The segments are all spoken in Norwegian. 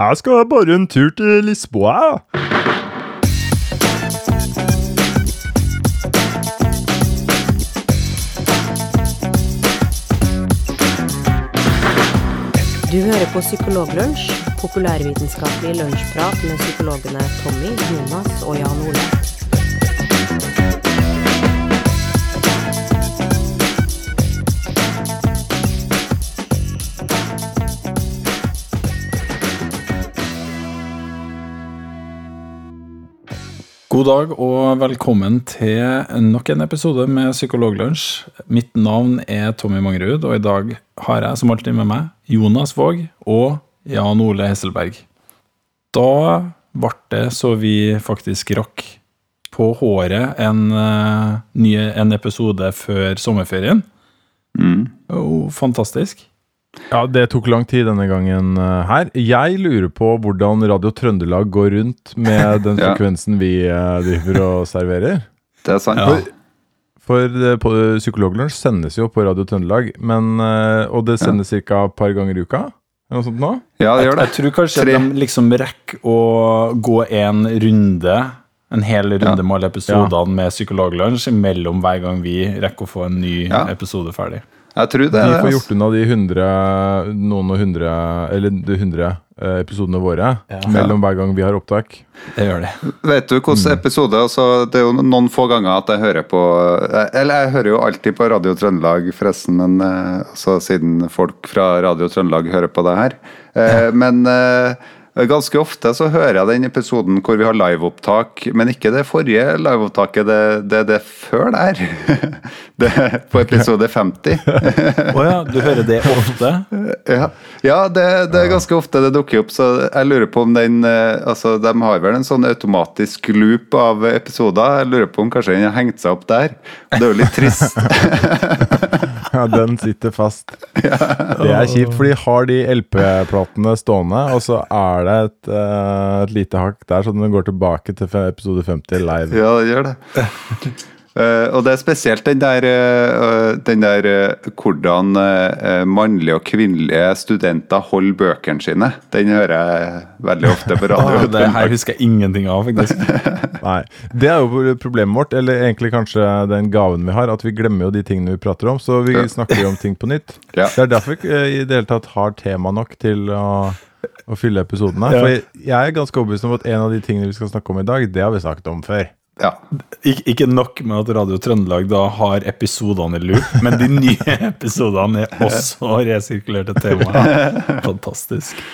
Jeg skal bare en tur til Lisboa. Du hører på Psykologlunsj, populærvitenskapelig lunsjprat med psykologene Tommy, Jonas og Jan Ole. God dag og velkommen til nok en episode med Psykologlunsj. Mitt navn er Tommy Mangerud, og i dag har jeg som alltid med meg Jonas Våg og Jan Ole Hesselberg. Da ble det så vi faktisk rakk på håret en, eh, en episode før sommerferien. Jo, fantastisk. Ja, det tok lang tid denne gangen eh, her. Jeg lurer på hvordan Radio Trøndelag går rundt med den Ja. frekvensen vi eh, driver og serverer. Det er sant. Ja. For eh, på Psykologlunsj sendes jo på Radio Trøndelag, men, eh, og det sendes ca. et par ganger i uka. Eller noe sånt nå? Ja, det gjør det. jeg tror kanskje Tre. at de liksom rekker å gå en runde, en hel runde Ja. med alle episodene med Psykologlunsj mellom hver gang vi rekker å få en ny Ja. episode ferdig. Jeg tror det De får altså. gjort unna de hundre, noen og hundre, eller de hundre eh, episodene våre Ja. mellom hver gang vi har opptak. Det gjør det. Vet du hvilken episode altså, Det er jo noen få ganger at jeg hører på eh, Eller jeg hører jo alltid på Radio Trøndelag, forresten, men eh, altså, siden folk fra Radio Trøndelag hører på det her. Eh, Men ganske ofte så hører jeg den episoden hvor vi har liveopptak, men ikke det forrige liveopptaket, det, det det før der. Det på episode 50. Å ja, du hører det ofte? Ja, ja det, det er ganske ofte det dukker opp, så jeg lurer på om den eh, Altså, de har vel en sånn automatisk loop av episoder. Jeg lurer på om kanskje den har hengt seg opp der. Det er jo litt trist. Ja, den sitter fast. Det er kjipt, for de har de LP-platene stående, og så er det et, eh, et lite hakk der, så den går tilbake til episode 50 live. Ja, det gjør det. Eh, og det er spesielt den der, uh, den der uh, hvordan mannlige og kvinnelige studenter holder bøkene sine. Den hører jeg veldig ofte på radio. det her husker jeg ingenting av, faktisk. Nei, Det er jo problemet vårt, eller egentlig kanskje den gaven vi har, at vi glemmer jo de tingene vi prater om, så vi snakker jo om ting på nytt. Ja. Det er derfor vi i det hele tatt har tema nok til å, å fylle episodene. Ja. For jeg, jeg er ganske overbevist om at en av de tingene vi skal snakke om i dag, det har vi snakket om før. Ja.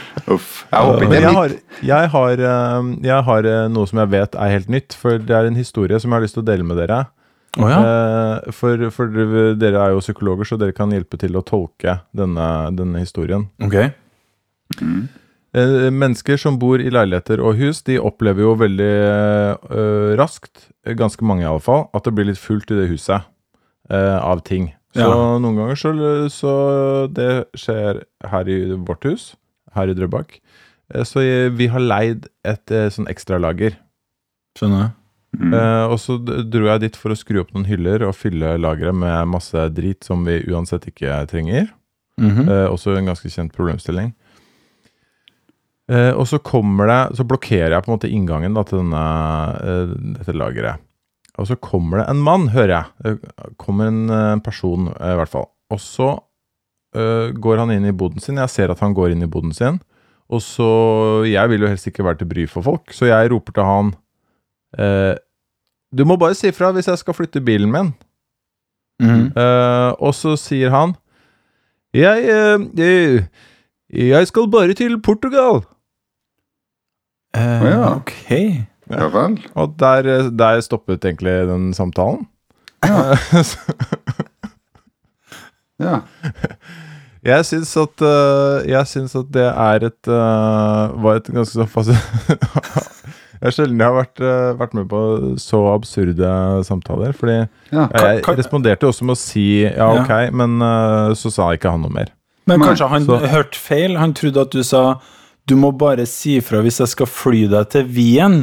Uff. Jeg håper Men ikke jeg har, jeg, har, eh, jeg har eh, noe som jeg vet er helt nytt, for det er en historie som jeg har lyst til å dele med dere. Oh, ja. Eh, For, for dere er jo psykologer, så dere kan hjelpe til å tolke denne, denne historien. Ok. Eh, Mennesker som bor i leiligheter og hus, de opplever jo veldig eh, raskt, eh, ganske mange i alle fall, at det blir litt fullt i det huset eh, av ting. Så Ja. noen ganger så, så det skjer her i vårt hus, her i Drøbak. Eh, Så vi har leid et eh, sånn ekstralager. Skjønner. Mm. Eh, og så dro jeg dit for å skru opp noen hyller og fylle lageret med masse drit som vi uansett ikke trenger. Mhm. Eh, også en ganske kjent problemstilling. Eh, og så kommer det Så blokkerer jeg på en måte inngangen da, til denne, uh, dette lageret. Og så kommer det en mann, hører jeg. Det kommer en, uh, person, eh, i hvert fall. Og så eh, går han inn i boden sin. Jeg ser at han går inn i boden sin. Og så Jeg vil jo helst ikke være til bry for folk, så jeg roper til han eh, Du må bare si fra hvis jeg skal flytte bilen min. Mm. Eh, og så sier han jeg, eh, jeg, jeg skal bare til Portugal. Eh, ja. Ok. Ja vel. Og der, eh, der stoppet egentlig den samtalen. Ja. Ja. jeg syns at eh, Jeg syns at det er et Var et ganske så fast Jeg er sjelden jeg har vært, vært med på så absurde samtaler. Fordi ja. jeg kan- responderte jo også med å si ja, ok, men eh, så sa ikke han noe mer. Men kanskje han så- hørte feil? Han trodde at du sa du må bare si fra hvis jeg skal fly deg til Wien.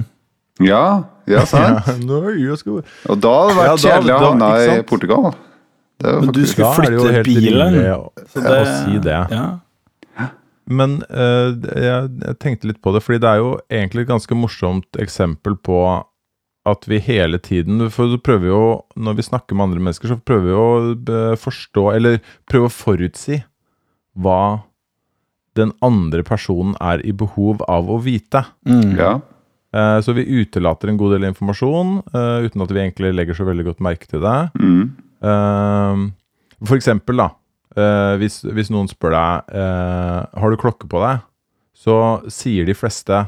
Ja, ja, sant. Ja, no. Og da hadde det vært Ja, kjedelig å havne i? Portugal. Det er jo Men du skulle det flytte bilen. rimelig Så å si det. Ja. men uh, jeg, jeg tenkte litt på det, fordi det er jo egentlig et ganske morsomt eksempel på at vi hele tiden For du prøver jo, når vi snakker med andre mennesker, så prøver vi å eh, forstå, eller prøve å forutsi hva den andre personen er i behov av å vite. Mm. Ja. Eh, Så vi utelater en god del informasjon eh, uten at vi egentlig legger så veldig godt merke til det. Mm. Eh, For eksempel, da. eh, hvis, hvis noen spør deg eh, Har du klokke på deg, så sier de fleste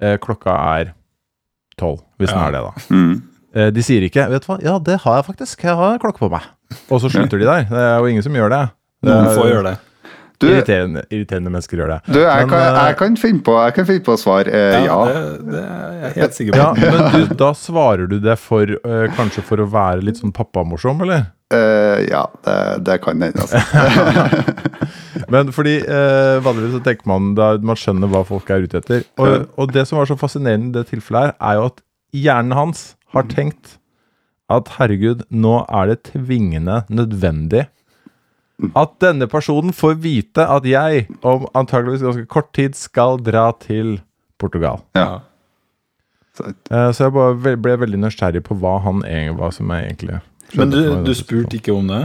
klokka er tolv. Hvis den er det, da. Mm. De sier ikke 'vet du hva, ja, det har jeg faktisk, jeg har klokke på meg'. Og så slutter de der. Det er jo ingen som gjør det. Noen får gjøre det. Du, Irriterende, irriterende mennesker gjør det. du jeg, Men, kan, eh, jeg, kan finne på, jeg kan finne på å svare eh, ja. Det, det er jeg helt sikker på. Ja, men du, da svarer du det for eh, kanskje for å være litt sånn pappamorsom, eller? Eh, ja, det, det kan hende, altså. Men fordi eh, vanligvis så tenker man da man skjønner hva folk er ute etter. Og, og det som var så fascinerende i det tilfellet her, er jo at hjernen hans har tenkt at herregud, nå er det tvingende nødvendig at denne personen får vite at jeg om antageligvis ganske kort tid skal dra til Portugal. Ja. Så, Eh, så jeg bare ble veldig nysgjerrig på hva han egentlig var som jeg egentlig Men du, du spurte ikke om det?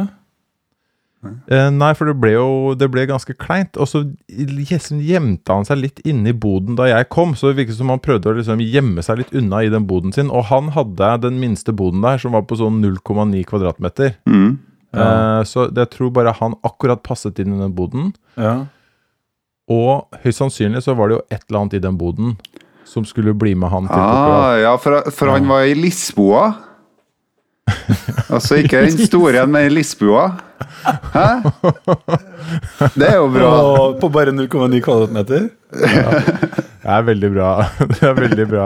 Eh, nei, for det ble jo det ble ganske kleint. Og så gjemte han seg litt inne i boden da jeg kom. Så det virket som han prøvde å liksom gjemme seg litt unna i den boden sin. Og han hadde den minste boden der, som var på sånn 0,9 kvadratmeter. mm. Eh, så jeg tror bare han akkurat passet inn i den boden. Ja. Og høyst sannsynlig så var det jo et eller annet i den boden som skulle bli med han til Portugal. ah, ja, for, for han var i Lisboa. Altså ikke den store, men i Lisboa. Hæ? Det er jo bra. Og på bare 0,9 kvadratmeter? Det er veldig bra. Det er veldig bra.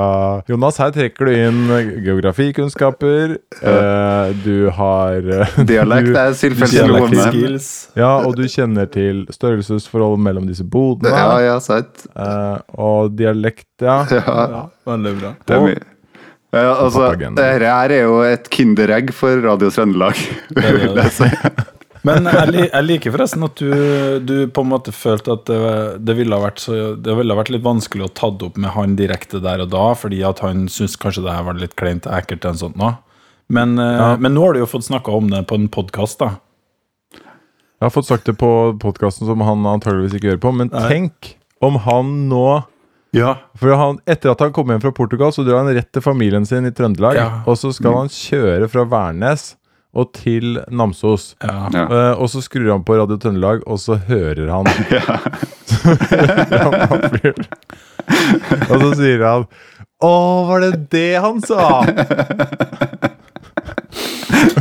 Jonas, her trekker du inn geografikunnskaper. Eh, du har eh, Dialekt er selvfølgelig Ja, og du kjenner til størrelsesforholdet mellom disse bodene. Ja, ja, sant. eh, og dialekt, ja. Ja, Veldig bra. det er mye. Ja, altså, Dette her er jo et kinderegg for Radio Trøndelag. vil jeg si. Men jeg, jeg liker forresten at du, du på en måte følte at det, det, ville ha vært så, det ville ha vært litt vanskelig å ta det opp med han direkte der og da, fordi at han syntes kanskje det her var litt kleint ekkelt. eller sånt nå. Men, eh, Ja. men nå har du jo fått snakka om det på en podkast, da. Jeg har fått sagt det på podkasten som han antageligvis ikke hører på, men Nei. tenk om han nå Ja. For han, Etter at han kom hjem fra Portugal, så drar han rett til familien sin i Trøndelag. Ja. Og så skal han kjøre fra Værnes og til Namsos. ja. Ja. Eh, og så skrur han på Radio Trøndelag, og så hører han fyren. Og så sier han Å, var det det han sa?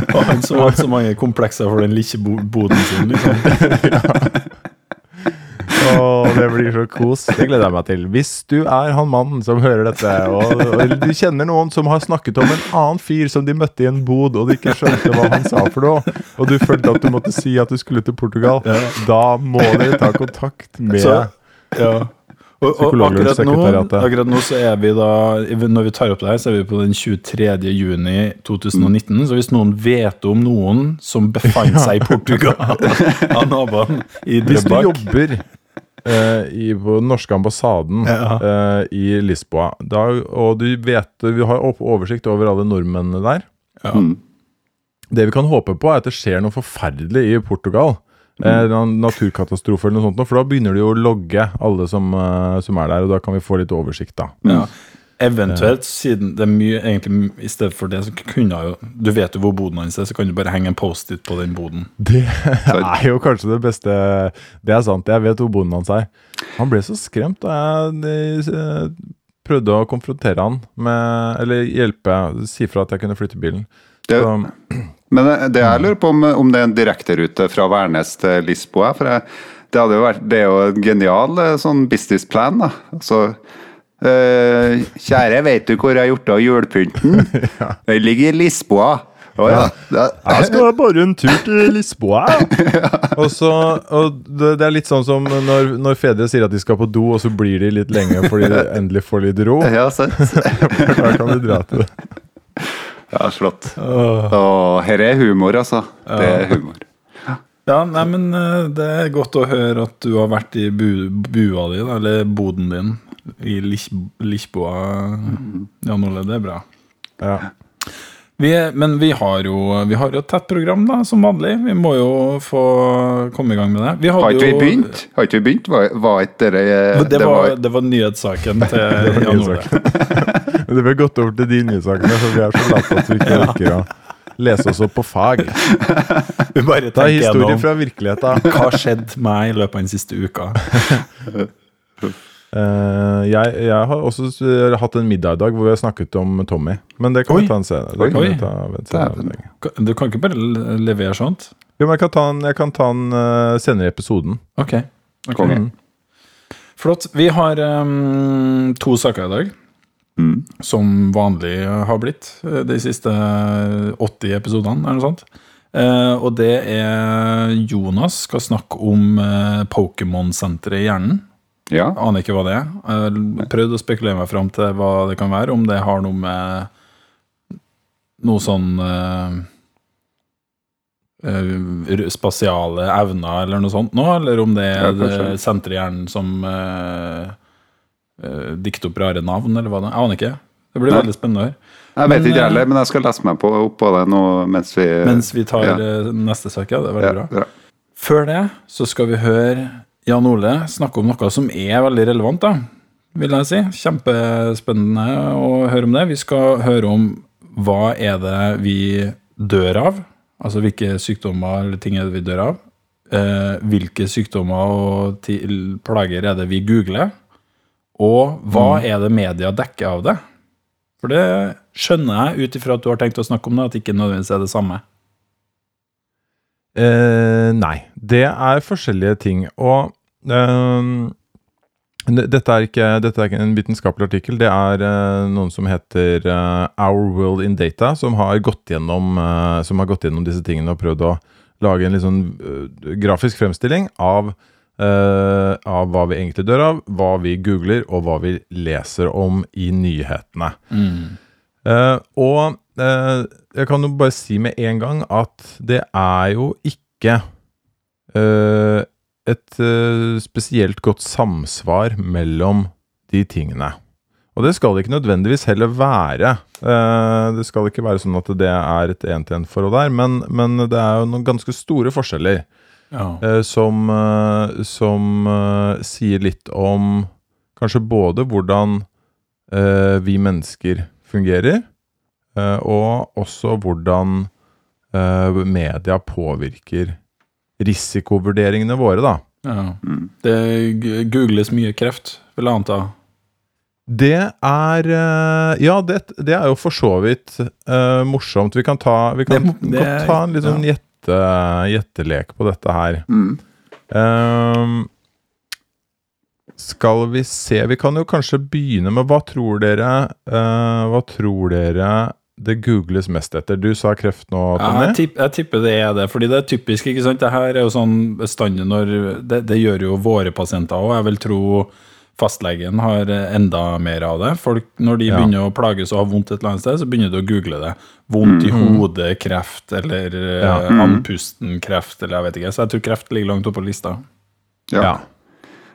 Og han som hadde så mange komplekser for den lille bo boden sin. Liksom. Å, det blir så kos. Det gleder jeg meg til. Hvis du er han mannen som hører dette, og, og du kjenner noen som har snakket om en annen fyr som de møtte i en bod, og de ikke skjønte hva han sa for noe, og du følte at du måtte si at du skulle til Portugal, da må dere ta kontakt med Så, ja. Og, og akkurat, nå, akkurat nå så er vi da Når vi tar opp det her, så er vi på den 23. juni 2019. Så hvis noen vet om noen som befant seg i Portugal av naboene i Hvis du jobber i, på den norske ambassaden Ja. eh, i Lisboa, da, og du vet Vi har oversikt over alle nordmennene der. ja. Mm. Det vi kan håpe på, er at det skjer noe forferdelig i Portugal. Eh, en naturkatastrofe eller noe sånt, for da begynner de å logge alle som, eh, som er der, og da kan vi få litt oversikt, da. Ja. Eventuelt, siden det er mye egentlig I stedet for det, så kunne jeg jo Du vet jo hvor boden hans er, så kan du bare henge en Post-It på den boden. Det er jo kanskje det beste Det er sant, jeg vet hvor boden hans er. Han ble så skremt da jeg eh, prøvde å konfrontere han med Eller hjelpe, si fra at jeg kunne flytte bilen. Det, Så, men det- det jeg lurer på om, om det er en direkterute fra Værnes til Lisboa. For jeg, det, hadde jo vært, det er jo en genial eh, sånn businessplan. da. Altså, eh, kjære, vet du hvor jeg har gjort av julepynten? Den ligger i Lisboa. Å ja. Ja. jeg skal bare en tur til Lisboa. og så, og det, det er litt sånn som når, når fedre sier at de skal på do, og så blir de litt lenge fordi de endelig får litt ro. ja, sant. Da kan du dra til det. Ja, slått. Og her er humor, altså. Det er humor. Ja, nei, men eh, det er godt å høre at du har vært i bu bua di, eller boden din, i Lich Lichboa. Jan Ole, det er bra. Ja. Vi er, men vi har, jo, vi har jo et tett program, da, som vanlig. Vi må jo få komme i gang med det. Vi hadde Har ikke vi begynt? Har ikke vi begynt? Var, var ikke dere Det var, det var nyhetssaken til Jan Ole. Det ble gått over til de nyhetssakene, for vi er så lette at vi ikke orker å lese oss opp på fag. Vi bare tenker historier gjennom fra virkeligheten. hva skjedde meg i løpet av den siste uka. Uh, jeg, jeg har også hatt en middag i dag hvor vi har snakket om Tommy. Men det kan Oi. vi ta en senere. Det Oi. kan vi ta senere Du kan ikke bare levere sånt? Jo, men jeg kan ta den, jeg kan ta den uh, senere i episoden. Ok. okay. Mm. Flott. Vi har um, to saker i dag, Mm. som vanlig har blitt eh, de siste 80 episodene, eller noe sånt. Eh, og det er Jonas skal snakke om uh, Pokémon-senteret i hjernen. Ja. Aner ikke hva det er. Jeg prøvd å spekulere meg fram til hva det kan være. Om det har noe med noe sånn eh, eh, spasiale evner eller noe sånt nå, eller om det Ja, er det senteret i hjernen som uh, dikte opp rare navn, eller hva det er. Jeg aner ikke. Det blir Nei. veldig spennende å høre. Jeg vet Men, ikke eh, heller, men jeg skal lese meg på, opp på det nå mens vi Mens vi tar ja. eh, neste sak, ja. Det er veldig ja, bra. ja. Før det så skal vi høre Jan Ole snakke om noe som er veldig relevant, da, vil jeg si. Kjempespennende å høre om det. Vi skal høre om hva er det vi dør av, altså hvilke sykdommer eller ting er det vi dør av. Eh, hvilke sykdommer og plager er det vi googler, og hva er det media dekker av det? For det skjønner jeg ut ifra at du har tenkt å snakke om det, at det ikke nødvendigvis er det samme. Eh, nei, det er forskjellige ting. Og eh, dette, er ikke, dette er ikke en vitenskapelig artikkel. Det er eh, noen som heter eh, Our World in Data, som har, gått gjennom, eh, som har gått gjennom disse tingene og prøvd å lage en litt sånn eh, grafisk fremstilling av, eh, av hva vi egentlig dør av, hva vi googler, og hva vi leser om i nyhetene. Eh, og uh, jeg kan jo bare si med en gang at det er jo ikke et spesielt godt samsvar mellom de tingene. Og det skal det ikke nødvendigvis heller være. Eh, det skal ikke være sånn at det er et én-til-én-forhold der, men, men det er jo noen ganske store forskjeller Ja. eh, som, eh, som sier litt om kanskje både hvordan eh, vi mennesker fungerer, eh, og også hvordan eh, media påvirker risikovurderingene våre, da. Ja. Mm. Det googles mye kreft, vil jeg anta. Det er eh, Ja, det, det er jo for så vidt uh, morsomt. Vi kan ta, vi kan, Det- det- kan ta en litt sånn gjette, gjettelek på dette her. Mm. Uh, skal vi se Vi kan jo kanskje begynne med Hva tror dere uh, Hva tror dere det googles mest etter? Du sa kreft nå, Ja, Tommy. jeg, tipp, jeg tipper det er det, fordi det er typisk. ikke sant? Det her er jo sånn bestandig når Det, det gjør jo våre pasienter òg. Jeg vil tro fastlegen har enda mer av det. Folk, Når de Ja. begynner å plages og har vondt et eller annet sted, så begynner de å google det. Vondt i hodet, kreft, eller eh, Ja. andpusten-kreft, eller jeg vet ikke. Så jeg tror kreft ligger langt oppe på lista. Ja. Ja.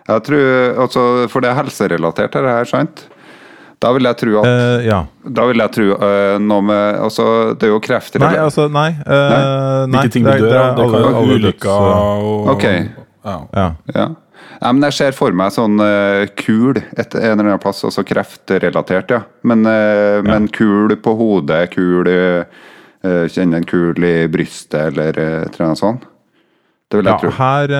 Jeg tror, altså, for det er helserelatert, det her, sant? Da vil jeg tro at uh, ja. Da vil jeg tro uh, noe med Altså, det er jo kreft Nei, altså, nei. Uh, nei Ikke ting du det er- Det, det. Det kan jo være ulykker og, og Ok. og. Ja. ja, men jeg ser for meg sånn uh, kul et, en eller annen plass, altså kreftrelatert, ja. Men, eh, men kul på hodet, kul eh, eh, Kjenne en kul i brystet, eller et eller annet sånt. Det vil jeg Ja, tro. her,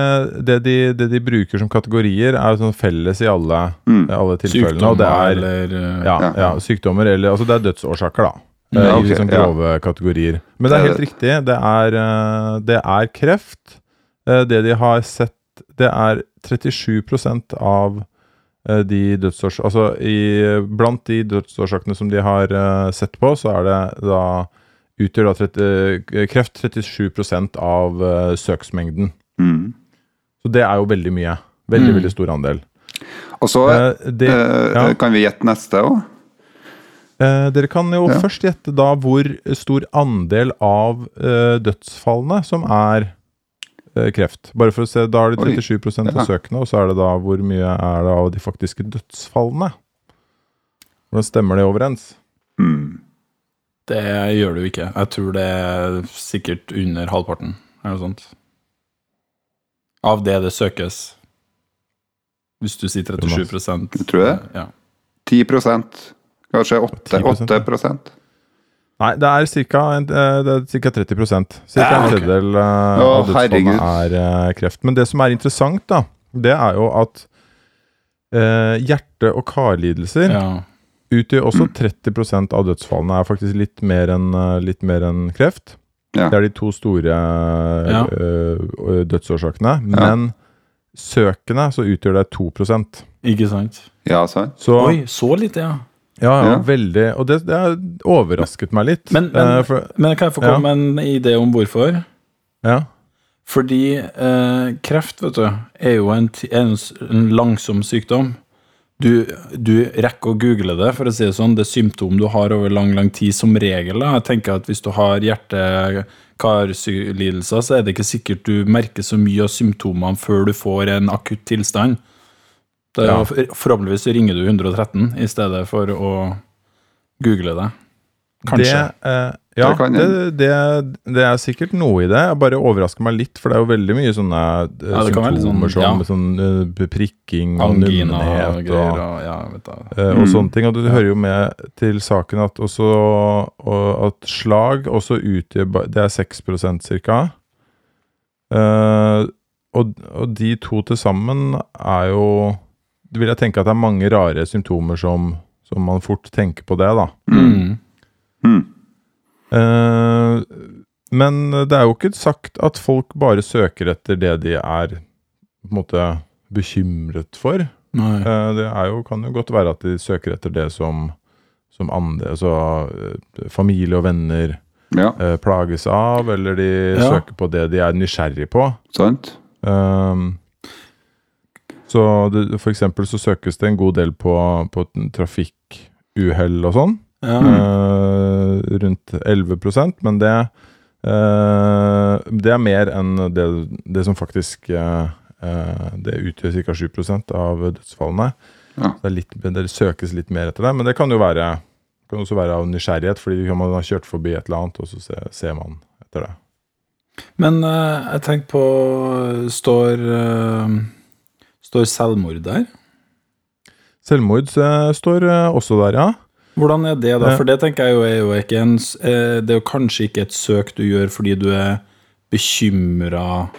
det de, det de bruker som kategorier, er sånn felles i alle, Mm. alle tilfellene. Og det er eller ja, Ja. ja, sykdommer eller Altså det er dødsårsaker, da. Ja, okay, ok, I sånn ja. kategorier. Men det er helt riktig. Det er, det er kreft. Det de har sett, det er 37% av eh, de dødsårs... Altså i, blant de dødsårsakene som de har eh, sett på, så er det da utgjør da 30, eh, kreft 37% av søksmengden. Mm. Så det er jo veldig mye. Veldig, Mm. veldig stor andel. Og så Eh, det, ja. kan vi gjette neste òg. Eh, dere kan jo Ja. først gjette da hvor stor andel av eh, dødsfallene som er kreft. Bare for å se, Da er det Oi. 37 av Ja. søkene, og så er det da hvor mye er det av de faktiske dødsfallene. Hvordan stemmer det overens? Mm. Det gjør det jo ikke. Jeg tror det er sikkert under halvparten, eller noe sånt. Av det det søkes. Hvis du sier 37 Tror du det? Ja. 10 kanskje 8, 10%, 8 Nei, det er ca. Er cirka 30 Ca. Ja, en tredjedel okay. Å, av dødsfallene er eh, kreft. Men det som er interessant, da, det er jo at eh, hjerte- og karlidelser ja. utgjør også 30% av dødsfallene. er faktisk litt mer enn eh, enn kreft. Ja. Det er de to store Ja. eh, dødsårsakene. Ja. Men søkende så utgjør det 2 Ikke sant? Ja, sant? Så Oi, så lite, ja. Ja, ja, Ja. veldig Og det, det har overrasket meg litt. Men, men, Eh, for, men kan jeg få komme med en idé om hvorfor? ja. Fordi eh, kreft, vet du, er jo en, en, en langsom sykdom. Du, du rekker å google det, for å si det sånn. Det er symptom du har over lang, lang tid, som regel. Da. Jeg tenker at Hvis du har hjerte-karlidelser, så er det ikke sikkert du merker så mye av symptomene før du får en akutt tilstand. Da, Ja. Forhåpentligvis ringer du 113 i stedet for å google det. Kanskje. Det, eh, ja, Det kan det, det, det er sikkert noe i det. Jeg bare overrasker meg litt, for det er jo veldig mye sånne eh, Ja, litt symptomer sånn, som sånn, uh, prikking og Angina og nummenhet og, Og, ja, du. eh, og Mm. sånne ting. Og det hører jo med til saken at også og at slag også utgjør Det er 6% cirka. Eh, og, og de to til sammen er jo vil jeg tenke at det er mange rare symptomer som, som man fort tenker på det, da. Mm. Mm. Uh, men det er jo ikke sagt at folk bare søker etter det de er på en måte bekymret for. Nei. Eh, det er jo, kan jo godt være at de søker etter det som, som andre, altså uh, familie og venner Ja, plages av, eller de Ja. søker på det de er nysgjerrig på. sant? Um, så det, for eksempel så søkes det en god del på, på trafikkuhell og sånn. Ja. Uh, rundt 11% men det uh, Det er mer enn det, det som faktisk eh, Det utgjør ca. 7% av dødsfallene. Ja. Det, litt, det søkes litt mer etter det, men det kan jo være kan også være av nysgjerrighet, fordi man har kjørt forbi et eller annet, og så ser, ser man etter det. Men jeg tenker på Står, står selvmord der? Selvmord eh, står eh, også der, ja. Hvordan er det, da? For det tenker jeg jo er jo ikke en eh, Det er jo kanskje ikke et søk du gjør fordi du er bekymra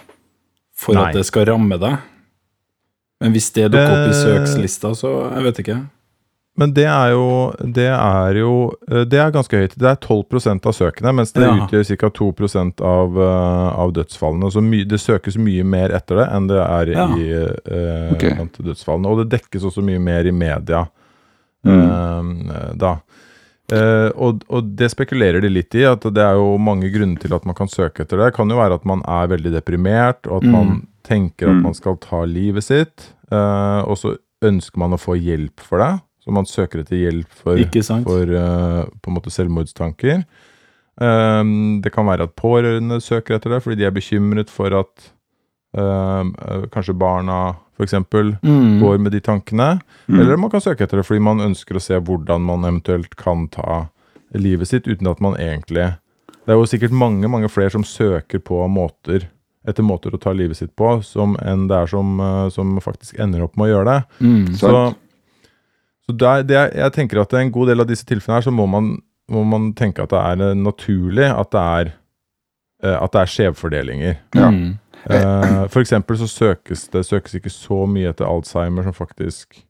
for Nei. at det skal ramme deg. Men hvis det dukker opp i søkslista, så Jeg vet ikke. Men det er jo Det er jo eh, Det er ganske høyt. Det er 12% av søkene, mens det Ja. utgjør ca. 2% av, eh, av dødsfallene. Så my, det søkes mye mer etter det enn det er Ja. i eh, okay. dødsfallene. Og det dekkes også mye mer i media Mm. eh, da. Eh, og, og det spekulerer de litt i, at det er jo mange grunner til at man kan søke etter det. Det kan jo være at man er veldig deprimert, og at Mm. man tenker at Mm. man skal ta livet sitt. eh, og så ønsker man å få hjelp for det. Så man søker etter hjelp for, Ikke sant? for uh, på en måte selvmordstanker. Um, det kan være at pårørende søker etter det fordi de er bekymret for at um, kanskje barna f.eks. Mm. går med de tankene. Mm. Eller man kan søke etter det fordi man ønsker å se hvordan man eventuelt kan ta livet sitt uten at man egentlig Det er jo sikkert mange mange flere som søker på måter etter måter å ta livet sitt på, som enn det er som, eh, som faktisk ender opp med å gjøre det. Mm. Så. Så det er, det er, jeg tenker at i en god del av disse tilfellene her, så må man, må man tenke at det er eh, naturlig at det er, eh, at det er skjevfordelinger. Ja. Mm. Eh, for eksempel så søkes det søkes ikke så mye etter Alzheimer som faktisk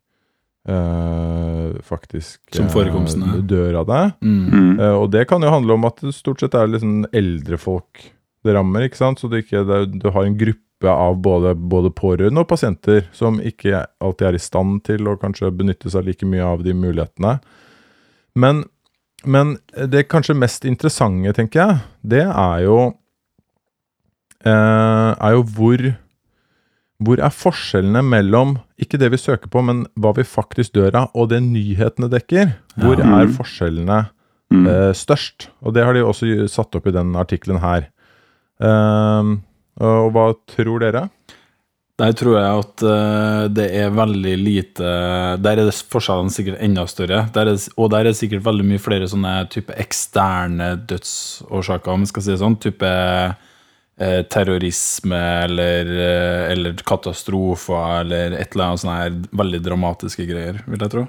Uh, faktisk Som forekomsten er. dør av det. Mm. Eh, og det kan jo handle om at det stort sett er liksom eldre folk det rammer, ikke sant? Så det ikke, det, du har en gruppe av både, både pårørende og pasienter som ikke alltid er i stand til å kanskje benytte seg like mye av de mulighetene. Men, men det kanskje mest interessante, tenker jeg, det er jo eh, er jo hvor hvor er forskjellene mellom ikke det vi søker på, men hva vi faktisk dør av, og det nyhetene dekker? Hvor Ja. er forskjellene Mm. eh, størst? Og det har de også satt opp i den artikkelen her. Ehm, Og hva tror dere? Der tror jeg at eh, det er veldig lite Der er forskjellene sikkert enda større. Der er, og der er det sikkert veldig mye flere sånne type eksterne dødsårsaker, om vi skal si det sånn. Type eh, terrorisme eller, eh, eller katastrofer eller et eller annet sånne her veldig dramatiske greier, vil jeg tro.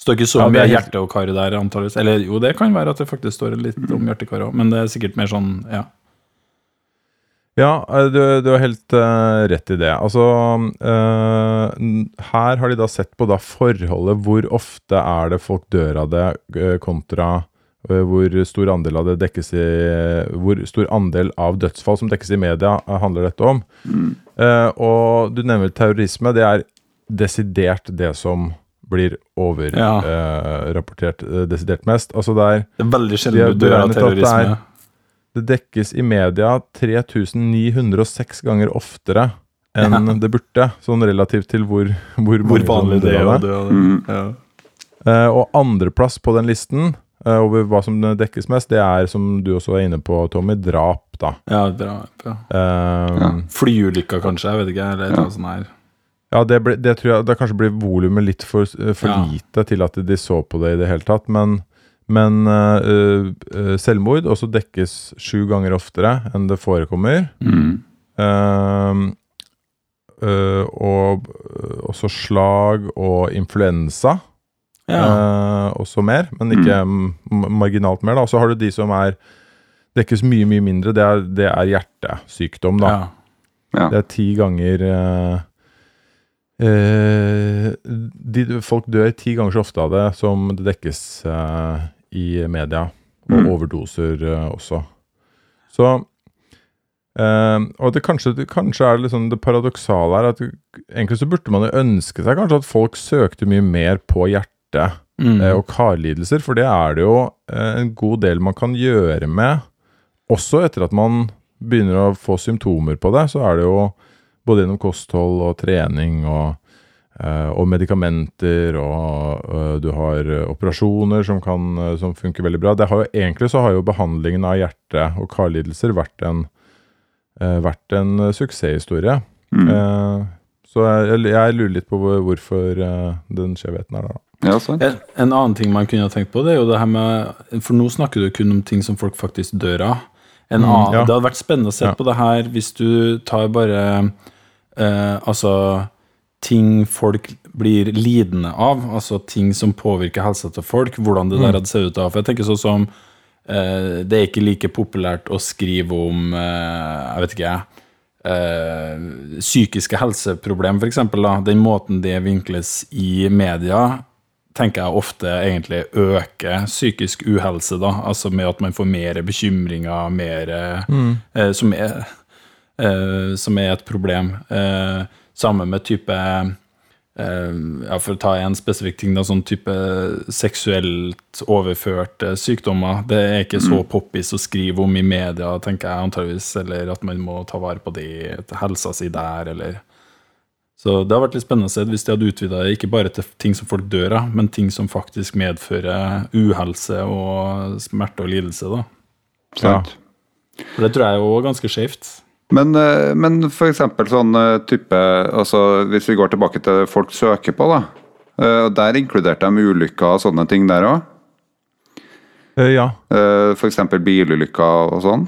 Står ikke så mye er hjerte og kar der, antakeligvis. Eller jo, det kan være at det faktisk står litt om hjerte og kar òg, men det er sikkert mer sånn, ja. Ja, eh, du, du har helt uh, rett i det. Altså uh, Her har de da sett på da forholdet hvor ofte er det folk dør av det, eh, kontra hvor stor andel av det dekkes i Hvor stor andel av dødsfall som dekkes i media, handler dette om. Eh, og du nevner terrorisme. Det er desidert det som blir Ja. overrapportert eh, desidert mest. Altså det er Det er veldig De sjelden du dør av er- terrorisme. Det dekkes i media 3906 ganger oftere enn det burde, sånn relativt til hvor, hvor, Hvor vanlig det er å det. dø. Mm. Ja. Uh, og andreplass på den listen uh, over hva som dekkes mest, det er, som du også er inne på, Tommy, drap, da. Ja, drap, ja. Eh, Ja. Flyulykker, kanskje. Jeg vet ikke. Eller noe eller sånt her. Ja, det, ble, det tror jeg Det kanskje blir volumet litt for, for Ja. lite til at de så på det i det hele tatt. Men, men uh, uh, selvmord også dekkes sju ganger oftere enn det forekommer. Mm. Uh, og også slag og influensa. Ja. også mer, men ikke mm. marginalt mer. da. Og så har du de som er dekkes mye, mye mindre. Det er, det er hjertesykdom, da. ja. Ja. Det er ti ganger eh, de, Folk dør ti ganger så ofte av det som det dekkes eh, i media. Og Mm. overdoser eh, også. Så Uh, Og det kanskje, det kanskje er liksom det paradoksale her at egentlig så burde man jo ønske seg kanskje at folk søkte mye mer på hjertet Mm. uh, og karlidelser, for det er det jo uh, en god del man kan gjøre med. Også etter at man begynner å få symptomer på det, så er det jo både gjennom kosthold og trening og, og medikamenter, og eh, du har eh, operasjoner som, kan, eh, som funker veldig bra. Det har jo, egentlig så har jo behandlingen av hjerte- og karlidelser vært en, eh, vært en eh, suksesshistorie. Mm. Eh, så jeg, jeg lurer litt på hvorfor eh, den skjevheten er der, da. Ja, sant. En, en annen ting man kunne ha tenkt på, det er jo det her med For nå snakker du kun om ting som folk faktisk dør av. En Mm, ja. Det hadde vært spennende å se Ja. på det her hvis du tar bare eh, Altså ting folk blir lidende av, altså ting som påvirker helsa til folk, hvordan det Mm. der hadde sett ut da. For jeg tenker sånn som eh, Det er ikke like populært å skrive om eh, Jeg vet ikke, jeg. Eh, psykiske helseproblem, f.eks. Den måten det vinkles i media, tenker jeg ofte egentlig øker psykisk uhelse, da. Altså med at man får mer bekymringer, mer eh, som, er, eh, som er et problem. Eh, sammen med type eh, ja, For å ta en spesifikk ting, da, sånn type seksuelt overførte sykdommer. Det er ikke så poppis å skrive om i media, tenker jeg antageligvis, eller at man må ta vare på det, helsa si der, eller så det har vært litt spennende å se hvis de hadde utvida det ikke bare til ting som folk dør av, men ting som faktisk medfører uhelse og smerte og lidelse. da. sant. For det tror jeg er jo ganske skjevt. Men, eh, men eksempel sånn eh, type altså Hvis vi går tilbake til folk søker på, da. eh, Der inkluderte de ulykker og sånne ting der òg. Ja. F.eks. bilulykker og sånn.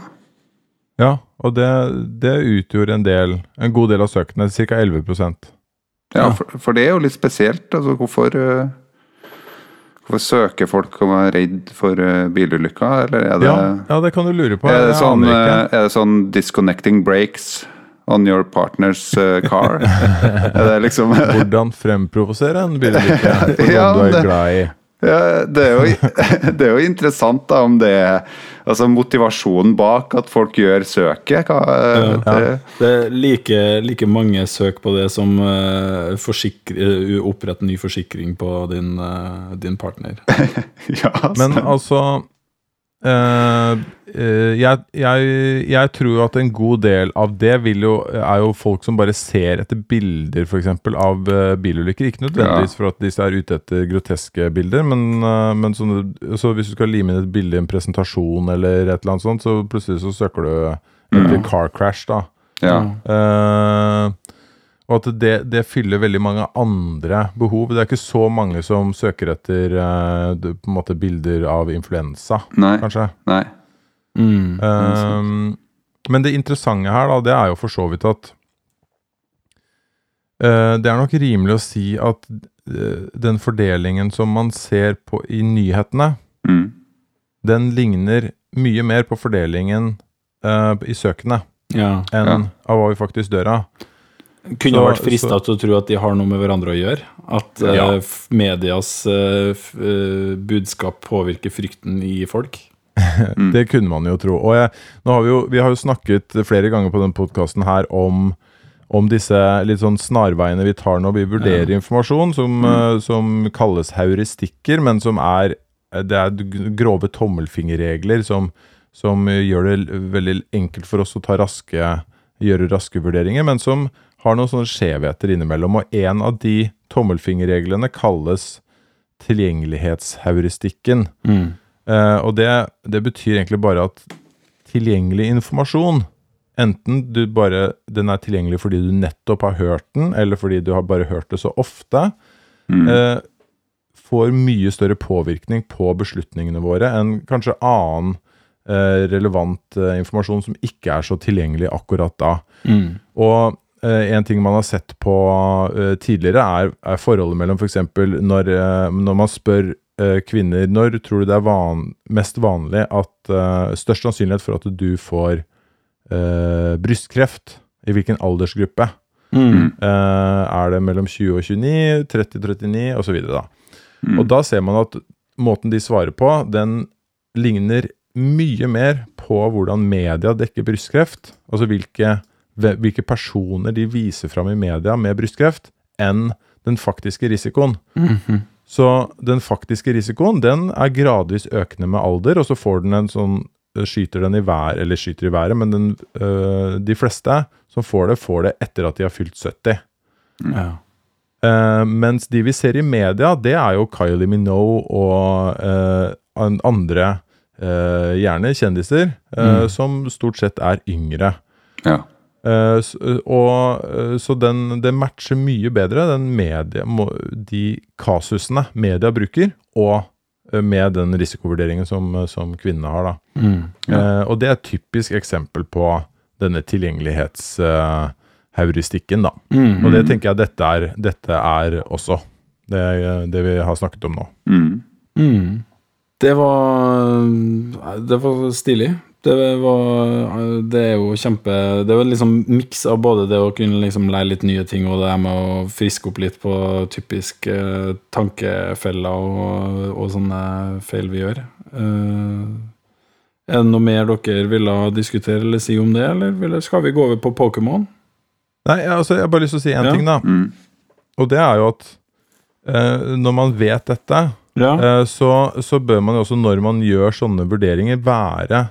Ja, og det, det utgjorde en del, en god del av søkene, ca. 11 Ja, Ja, for, for det er jo litt spesielt. Altså, hvorfor, hvorfor søker folk om å være redd for eh, bilulykker, eller er det, ja, ja, det kan du lure på. er det, sånn, eh, er det sånn 'disconnecting breaks on your partner's eh, car'? er det liksom Hvordan fremprovosere en bilulykke for Ja, du er glad i. Ja, det, er jo, det er jo interessant da om det er altså motivasjonen bak at folk gjør søket. Hva, eh, det, Det er like, like mange søk på det som uh, opprette ny forsikring på din, uh, din partner. ja, Men altså eh, eh, jeg, jeg, jeg tror jo at en god del av det jo, er jo folk som bare ser etter bilder for eksempel, av eh, bilulykker. Ikke nødvendigvis for at disse er ute etter groteske bilder, men, men sånne, så hvis du skal lime inn et bilde i en presentasjon eller et eller annet sånt, så plutselig så søker du Eller car crash, da. Ja. Og at det, det fyller veldig mange andre behov. Det er ikke så mange som søker etter uh, på en måte bilder av influensa, Nei. kanskje. Nei. Mm. Um, men det interessante her, da, det er jo for så vidt at uh, Det er nok rimelig å si at uh, den fordelingen som man ser på i nyhetene, Mm. den ligner mye mer på fordelingen eh, i søkene Ja. enn Ja. av hva vi faktisk dør av. Kunne Så- vært frista til å tro at de har noe med hverandre å gjøre. At eh, Ja. uh, medias uh, budskap påvirker frykten i folk. Mm. Det kunne man jo tro. Og jeg, nå har vi, jo, vi har jo snakket flere ganger på denne podkasten her om, om disse litt sånn snarveiene vi tar når vi vurderer informasjon, som, eh, som kalles heuristikker, men som er det er grove tommelfingerregler som, som gjør det veldig enkelt for oss å ta raske, gjøre raske vurderinger, men som har noen sånne skjevheter innimellom. Og en av de tommelfingerreglene kalles tilgjengelighetsheuristikken. Mm. Eh, og det, det betyr egentlig bare at tilgjengelig informasjon Enten du bare, den er tilgjengelig fordi du nettopp har hørt den, eller fordi du har bare hørt det så ofte, Mm. eh, får mye større påvirkning på beslutningene våre enn kanskje annen eh, relevant eh, informasjon som ikke er så tilgjengelig akkurat da. Mm. Og en ting man har sett på eh, tidligere, er, er forholdet mellom f.eks. Når, eh, når man spør eh, kvinner når tror du det er van, mest vanlig at eh, Størst sannsynlighet for at du får uh, brystkreft? I hvilken aldersgruppe? Mm. Uh, er det mellom 20 og 29, 30 og 39 osv.? Da. Mm. Og da ser man at måten de svarer på, den ligner mye mer på hvordan media dekker brystkreft. Altså hvilke, hvilke personer de viser fram i media med brystkreft, enn den faktiske risikoen. Mhm. Så den faktiske risikoen den er gradvis økende med alder, og så får den en sånn Skyter den i været, eller skyter i været, men den, øh, de fleste som får det, får det etter at de har fylt 70. Ja. Uh, mens de vi ser i media, det er jo Kylie Minogue og uh, andre, uh, gjerne kjendiser, eh, Mm. som stort sett er yngre. Ja. Eh, og, eh, så den, det matcher mye bedre, den media, de kasusene media bruker, og eh, med den risikovurderingen som, eh, som kvinnene har. da. Mm. Eh, og det er et typisk eksempel på denne tilgjengelighetsheuristikken, da. Mm. Og det tenker jeg dette er, dette er også. Det, det vi har snakket om nå. Mm. Mm. Det var Det var stilig. Det var Det er jo kjempe Det er jo liksom miks av både det å kunne liksom lære litt nye ting og det her med å friske opp litt på typiske eh, tankefeller og, og sånne feil vi gjør. Eh, er det noe mer dere ville diskutere eller si om det, eller skal vi gå over på Pokémon? Nei, altså, Jeg har bare lyst til å si én Ja. ting, da. Mm. Og det er jo at eh, når man vet dette, Ja. eh, så, så bør man jo også, når man gjør sånne vurderinger, være,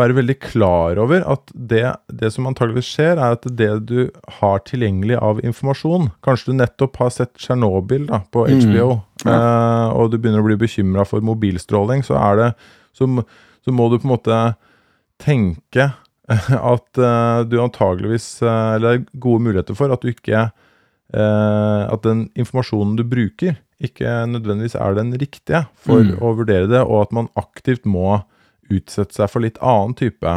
være veldig klar over at det, det som antageligvis skjer, er at det du har tilgjengelig av informasjon Kanskje du nettopp har sett Tsjernobyl på Mm. HBO, eh, og du begynner å bli bekymra for mobilstråling, så, er det, så, så må du på en måte tenke at eh, du antageligvis eh, Eller det er gode muligheter for at du ikke eh, At den informasjonen du bruker, ikke nødvendigvis er den riktige for Mm. å vurdere det, og at man aktivt må utsette seg for litt annen type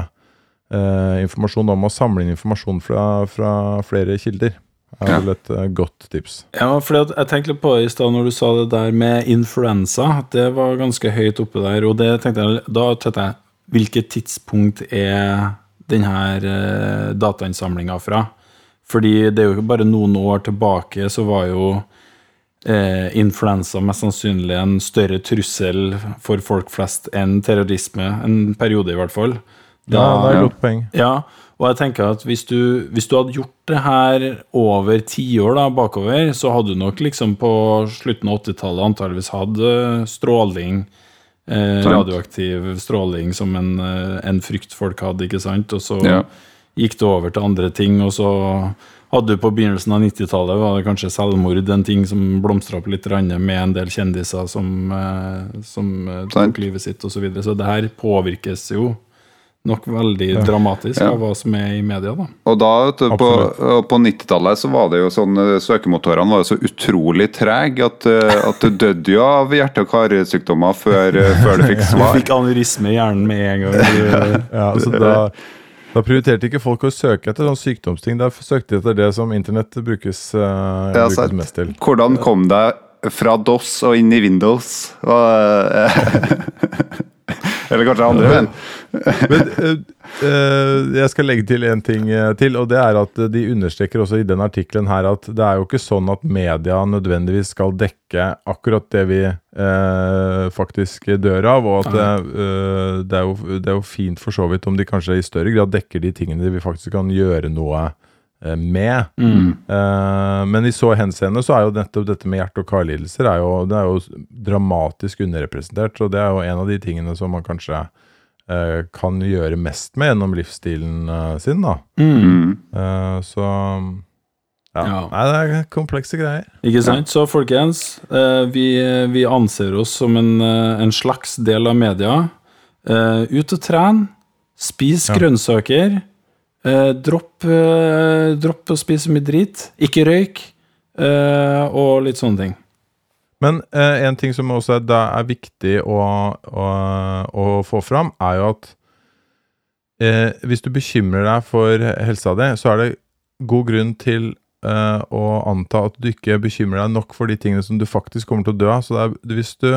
eh, informasjon. Da må samle inn informasjon fra, fra flere kilder. Det er Ja. vel et uh, godt tips. Ja, for jeg tenkte litt på i stad når du sa det der med influensa. Det var ganske høyt oppe der. Og det tenkte jeg, da tenkte jeg Hvilket tidspunkt er denne eh, datainnsamlinga fra? Fordi det er jo ikke bare noen år tilbake så var jo eh, influensa mest sannsynlig en større trussel for folk flest enn terrorisme. En periode, i hvert fall. Ja, det er godt poeng. Ja, og jeg tenker at hvis du, hvis du hadde gjort det her over tiår da, bakover, så hadde du nok liksom på slutten av 80-tallet antageligvis hatt eh, stråling, eh, radioaktiv stråling som en, eh, en frykt folk hadde, ikke sant? Og så Ja. gikk det over til andre ting, og så hadde du på begynnelsen av 90-tallet var det kanskje selvmord, en ting som blomstra opp litt med en del kjendiser som, eh, som eh, tok livet sitt, og så videre. Så det her påvirkes jo nok veldig dramatisk Ja. av hva som er i media, da. Og da, vet du, på, på 90-tallet så var det jo sånn eh, Søkemotorene var jo så utrolig trege at, at du døde jo av hjerte- og karsykdommer før, før du fikk svar. Du fikk aneurisme i hjernen med en gang. Ja, så da, da prioriterte ikke folk å søke etter sånn sykdomsting. Da søkte de etter det som internett brukes, eh, Ja, brukes mest til. Hvordan kom deg fra DOS og inn i Windows? Og, uh, eller kanskje andre veien. Men eh, eh, jeg skal legge til en ting eh, til, og det er at eh, de understreker også i den artikkelen her at det er jo ikke sånn at media nødvendigvis skal dekke akkurat det vi eh, faktisk dør av, og at det, eh, det, er jo, det er jo fint for så vidt om de kanskje i større grad dekker de tingene vi faktisk kan gjøre noe med. med. Eh, men i så henseende så er jo nettopp dette med hjerte- og karlidelser er jo, det er jo dramatisk underrepresentert, og det er jo en av de tingene som man kanskje eh, kan gjøre mest med gjennom livsstilen eh, sin, da. Mm. Eh, så ja. Nei, det er komplekse greier. Ikke sant? Så folkens, eh, vi, vi anser oss som en, eh, en slags del av media. Eh, ut og tren. Spis grønnsaker. Eh, dropp, eh, dropp å spise mye drit. Ikke røyk. Eh, og litt sånne ting. Men eh, en ting som også er, er viktig å, å, å få fram, er jo at eh, hvis du bekymrer deg for helsa di, så er det god grunn til eh, å anta at du ikke bekymrer deg nok for de tingene som du faktisk kommer til å dø av. Så er, hvis du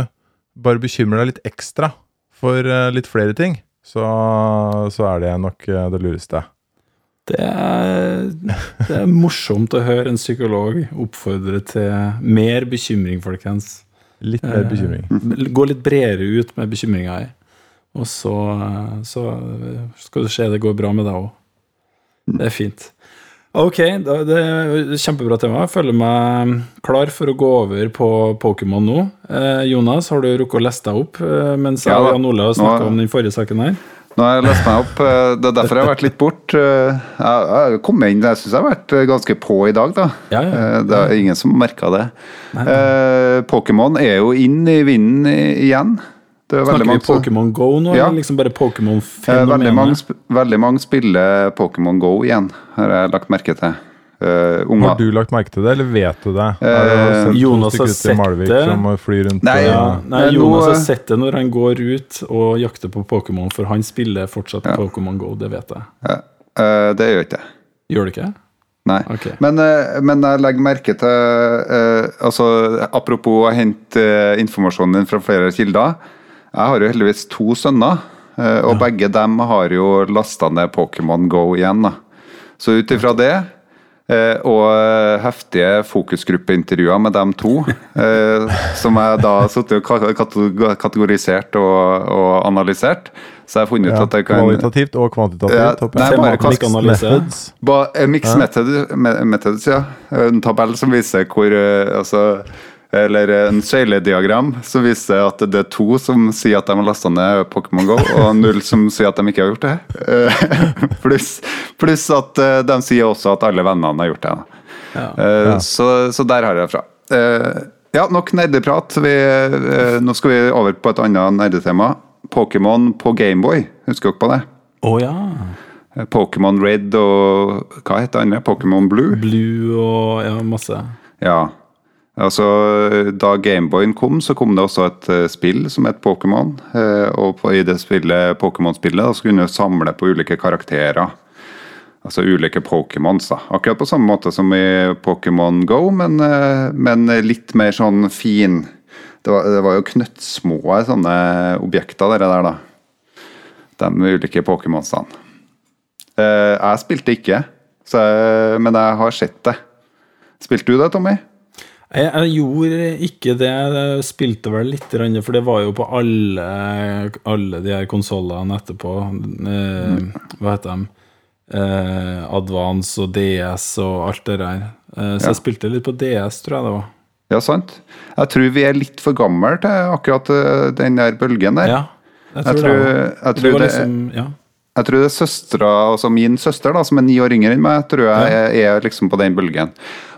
bare bekymrer deg litt ekstra for eh, litt flere ting, så, så er det nok eh, det lureste. Det er, det er morsomt å høre en psykolog oppfordre til mer bekymring, folkens. Litt mer Eh, bekymring. Gå litt bredere ut med bekymringa i. Og så, så skal du se det går bra med deg òg. Det er fint. Ok, det er et kjempebra tema. Jeg føler meg klar for å gå over på Pokémon nå. Eh, Jonas, har du rukket å lese deg opp eh, mens jeg og. Jan Ole har snakka om den forrige saken her? Nå har jeg lest meg opp. eh, Det er derfor jeg har vært litt bort. Jeg kom inn, jeg syns jeg har vært ganske på i dag, da. Ja, ja. ja. Det er ingen som merka det. Pokémon er jo inn i vinden igjen. Det er Snakker vi Pokémon Go nå, Ja. eller liksom bare Eh, Veldig mange, Pokémon-fenomenet? veldig mange spiller Pokémon Go igjen, har jeg lagt merke til. Uh, Har du lagt merke til det, eller vet du det? Eh, to Jonas har sett Malvik det. som flyr rundt Nei, Ja, nei, Jonas har sett det når han går ut og jakter på Pokémon, for han spiller fortsatt Ja. Pokémon Go, det vet jeg. Eh, Det gjør ikke jeg. Gjør du ikke? Nei. Okay. Men, men jeg legger merke til eh, altså, Apropos å hente informasjonen din fra flere kilder. Jeg har jo heldigvis to sønner, og og begge dem har jo lasta ned Pokémon Go igjen. da. Så ut ifra det, eh, og eh, heftige fokusgruppeintervjuer med dem to, eh, som jeg da har sittet og kategorisert og, og analysert, så jeg har funnet ut Ja, at jeg kan kvalitativt og kvantitativt. Ja, nei, bare kast methods. Ba, eh, Mix method, methods, ja. En tabell som viser hvor eh, altså, Eller en søylediagram som viser at det er to som sier at de har lasta ned Pokémon GO, og null som sier at de ikke har gjort det. Eh, Pluss plus at eh, de sier også at alle vennene har gjort det. Ja. Eh, Ja. Så, så der har jeg det fra. Eh, Ja, nok nerdeprat. Vi, nå skal vi over på et annet nerdetema. Pokémon på Gameboy. Husker dere på det? Å ja. Eh, Pokémon Red og hva heter det andre? Pokémon Blue? Blue og ja, masse. Ja. Altså, da Gameboyen kom, så kom det også et eh, spill som het Pokémon. Eh, og i det spillet, Pokémon-spillet så kunne du samle på ulike karakterer. Altså ulike Pokémons. da. Akkurat på samme måte som i Pokémon Go, men, eh, men litt mer sånn fin. Det var, det var jo knøttsmå sånne objekter, dere der, da. De ulike Pokémonsene. Jeg spilte ikke, jeg, men jeg har sett det. Spilte du det, Tommy? Jeg, jeg gjorde ikke det. Jeg spilte vel litt, for det var jo på alle, alle de her konsollene etterpå. Eh, hva heter de? Eh, Advance og DS og alt det der. Eh, så Ja. jeg spilte litt på DS, tror jeg det var. Ja, sant. Jeg tror vi er litt for gamle til akkurat eh, den der bølgen der. Ja, jeg Jeg tror, tror, det. jeg tror det, liksom, ja. jeg tror det er søstera, altså min søster, da, som er ni år yngre enn meg, tror jeg er, er liksom på den bølgen.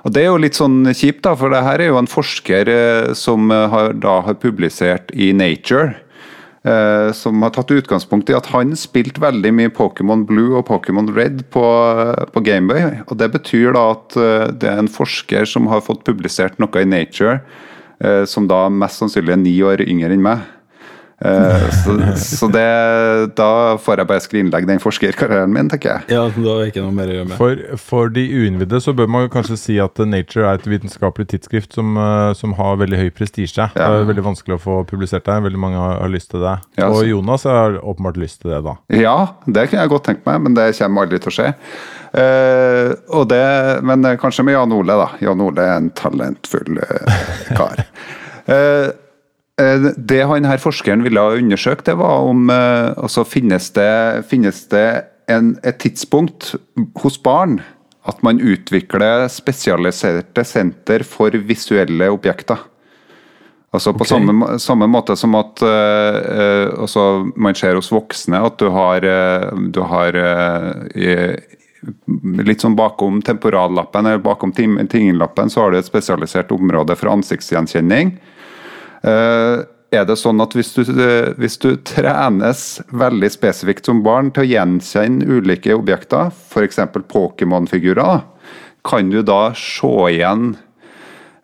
Og det er jo litt sånn kjipt, da, for det her er jo en forsker eh, som eh, har, da har publisert i Nature. eh, som har tatt utgangspunkt i at han spilte veldig mye Pokémon Blue og Pokémon Red på, på Gameboy. Og det betyr da at eh, det er en forsker som har fått publisert noe i Nature, eh, som da mest sannsynlig er ni år yngre enn meg. Eh, så, så det, da får jeg bare skrinlegge den forskerkarrieren min, tenker jeg. Ja, da er det ikke noe mer å gjøre med. For, for de uinnvidde så bør man jo kanskje si at Nature er et vitenskapelig tidsskrift som, eh, som har veldig høy prestisje. Det er veldig vanskelig å få publisert det. Veldig mange har, har lyst til det. Ja, og Jonas har åpenbart lyst til det, da. Ja, det kunne jeg godt tenkt meg, men det kommer aldri til å skje. Uh, og det, men eh, kanskje med Jan Ole, da. Jan Ole er en talentfull uh, kar. Eh, eh, det han her forskeren ville ha undersøkt, det var om eh, altså finnes det, finnes det en, et tidspunkt hos barn at man utvikler spesialiserte senter for visuelle objekter. Altså På samme, samme måte som at uh, eh, altså man ser hos voksne at du har, uh, du har eh, Litt sånn bakom temporallappen eller bakom tingenlappen så har du et spesialisert område for ansiktsgjenkjenning. Eh, er det sånn at hvis du, eh, hvis du trenes veldig spesifikt som barn til å gjenkjenne ulike objekter, f.eks. Pokémon-figurer, kan du da se igjen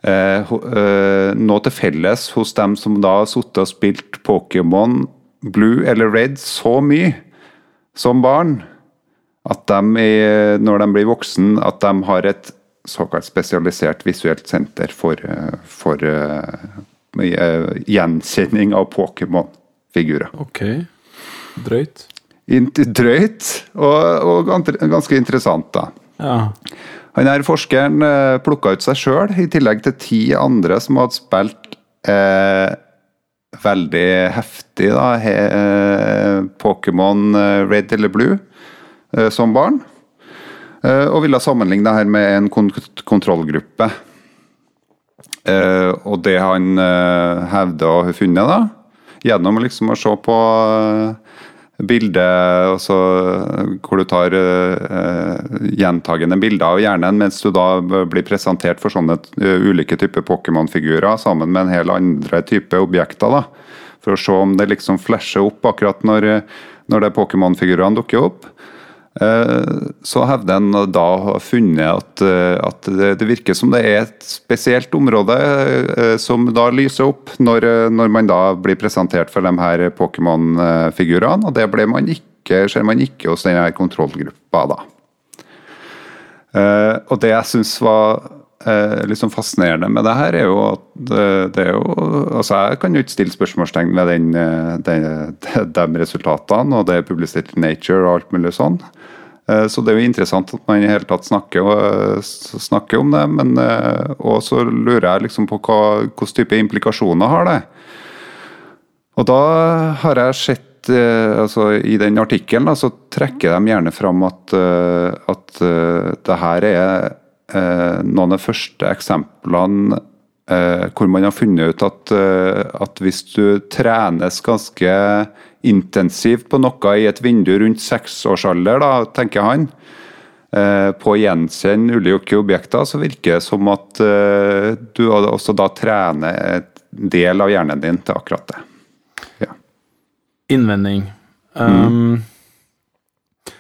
eh, eh, noe til felles hos dem som da har sittet og spilt Pokémon Blue eller Red så mye som barn, at de, når de blir voksen, at de har et såkalt spesialisert visuelt senter for, for eh, eh, gjenkjenning av Pokémon-figurer. Ok. Drøyt. Drøyt og, og ganske interessant, da. Ja. Han her forskeren eh, plukka ut seg sjøl, i tillegg til ti andre som hadde spilt eh, veldig heftig da, eh, Pokémon eh, Red eller Blue eh, som barn. Og ville sammenligne det her med en kont kontrollgruppe. Eh, og det han eh, hevder å ha funnet, da, gjennom liksom å se på eh, bildet altså, hvor du tar eh, gjentagende bilder av hjernen, mens du da blir presentert for sånne eh, ulike typer Pokémon-figurer sammen med en hel andre type objekter. da, For å se om det liksom flasher opp akkurat når, når det Pokémon-figurene dukker opp. Eh, Så hevder en da å ha funnet at, eh, at det, virker som det er et spesielt område eh, som da lyser opp når, når man da blir presentert for de her Pokémon-figurene, og det ble man ikke, man ikke hos denne kontrollgruppa. da. Og det jeg syns var eh, liksom fascinerende med det her, er jo at det, det er jo Altså, jeg kan jo ikke stille spørsmålstegn ved den, eh, den, de, resultatene, og det er publisert i Nature og alt mulig sånn. Eh, Så det er jo interessant at man i hele tatt snakker, og- snakker om det, men eh, og så lurer jeg liksom på hva, hvilken type implikasjoner har det. Og da har jeg sett eh, altså I den artikkelen så trekker de gjerne fram at, eh, at eh, det her er eh, noen av de første eksemplene eh, hvor man har funnet ut at, eh, at hvis du trenes ganske intensivt på noe i et vindu rundt seksårsalder, da, tenker han, eh, på å gjenkjenne ulike objekter, så virker det som at eh, du også da trener et del av hjernen din til akkurat det. Ja. Innvending. Um,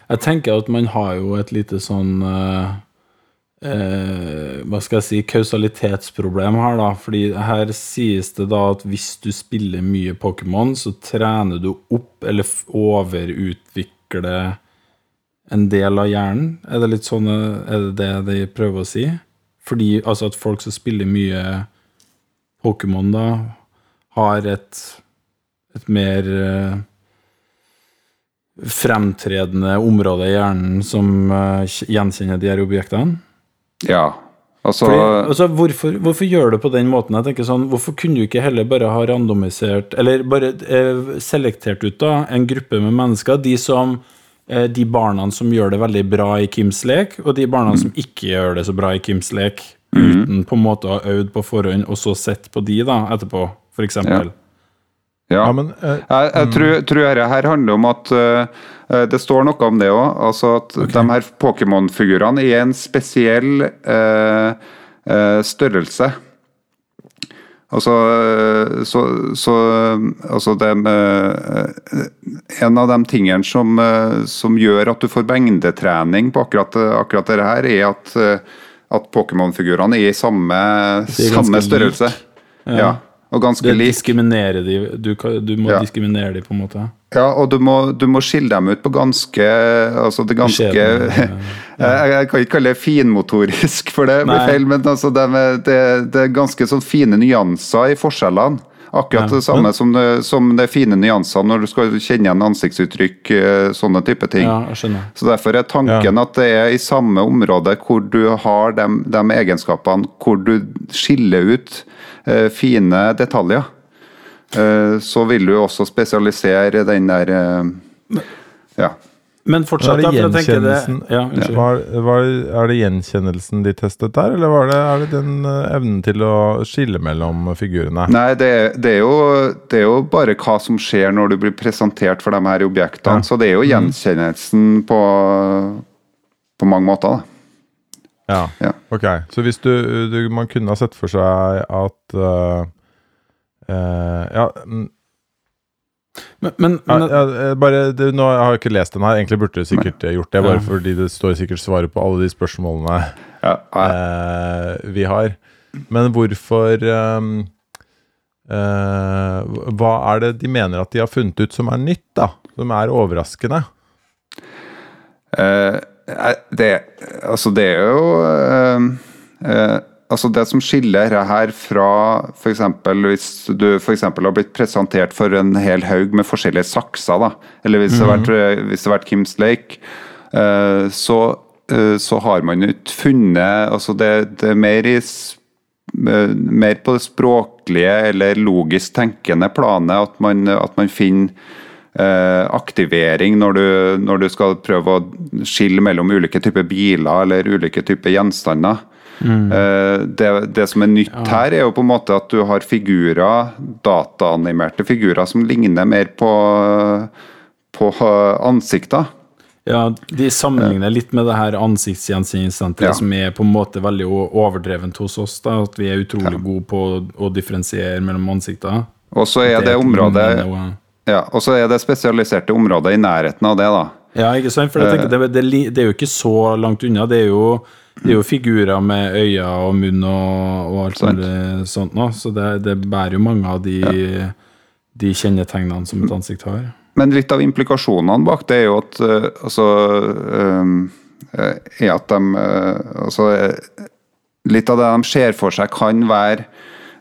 jeg tenker at man har jo et lite sånn eh, eh, Hva skal jeg si kausalitetsproblem her, da. Fordi her sies det da at hvis du spiller mye Pokémon, så trener du opp eller overutvikler en del av hjernen. Er det litt sånn eh, Er det det de prøver å si? Fordi altså at folk som spiller mye Pokémon, da, har et et mer eh, fremtredende område i hjernen som gjenkjenner de her objektene. Ja. Altså, Fordi, altså, hvorfor, hvorfor gjør du på den måten? Jeg tenker sånn, Hvorfor kunne du ikke heller bare ha randomisert, eller bare eh, selektert ut da, en gruppe med mennesker, de som eh, de barna som gjør det veldig bra i Kims lek, og de barna som ikke gjør det så bra i Kims lek, uten på en måte å ha øvd på forhånd, og så sett på de da, etterpå, for eksempel. Ja. Ja, men uh, Jeg, jeg tror, tror dette her handler om at uh, det står noe om det òg. Altså at de her Pokémon-figurene er en spesiell uh, størrelse. Altså, så, så altså det En av de tingene som, som gjør at du får mengdetrening på akkurat, akkurat dette her, er at, at Pokémon-figurene er i samme, er samme lik. størrelse. Ja. Ja. Og ganske Det lik. de Du, du må Ja. diskriminere dem, på en måte. Ja, og du må, du må skille dem ut på ganske Altså det ganske Beskjedne, jeg, jeg kan ikke kalle det finmotorisk, for det blir feil, men altså det, er- det, det er ganske sånn fine nyanser i forskjellene. Akkurat Ja, det samme som, det, som det fine nyansene når du skal kjenne igjen ansiktsuttrykk, eh, sånne type ting. Ja. Så Derfor er tanken at det er i samme område hvor du har de, de egenskapene hvor du skiller ut eh, fine detaljer. Eh, så vil du også spesialisere den der eh, Ja. Men fortsatt, da, for det gjenkjennelsen ja, var, var, Er det gjenkjennelsen de testet der, eller var det, er det den eh, evnen til å skille mellom figurene? Nei, det, det, er jo, det er jo bare hva som skjer når du blir presentert for de her objektene. Ja. Så det er jo gjenkjennelsen på, på mange måter. Da. Ja. Ja. Ok, så hvis du, du Man kunne ha sett for seg at uh, uh, Ja, Men, Men, men, ja, ja eh, bare, det, Nå jeg har jeg ikke lest den her. Egentlig burde du sikkert men, gjort det, bare Ja. fordi det står sikkert svaret på alle de spørsmålene eh, vi har. Men hvorfor um, eh, Hva er det de mener at de har funnet ut som er nytt, da? Som er overraskende? Eh, det, altså det er jo eh, eh, Altså Det som skiller det her fra f.eks. hvis du for har blitt presentert for en hel haug med forskjellige sakser, da, eller hvis, det, har vært, eh, hvis det har vært Kim's Lake, eh, så, eh, så har man ikke funnet altså det, det er mer i eh, mer på det språklige eller logisk tenkende planet at man, at man finner aktivering når du, når du skal prøve å skille mellom ulike typer biler eller ulike typer gjenstander. Mm. det, det som er nytt her, er jo på en måte at du har figurer, dataanimerte figurer, som ligner mer på, på eh, ansikter. ja, de sammenligner litt med det her ansiktsgjenkjenningssenteret, Ja. som er på en måte veldig overdrevent hos oss. da, At vi er utrolig gode på å, differensiere mellom ansikter. Og så er det det området ja, og så er det spesialiserte områder i nærheten av det, da. Ja, ikke sant? For jeg tenker, det, det, det er jo ikke så langt unna. Det er jo, det er jo figurer med øyne og munn og, og alt sånt, sånt nå, så det, det bærer jo mange av de, de kjennetegnene som et ansikt har. Men litt av implikasjonene bak det er jo at eh, altså eh, eh, er at de eh, altså eh, Litt av det de ser for seg, kan være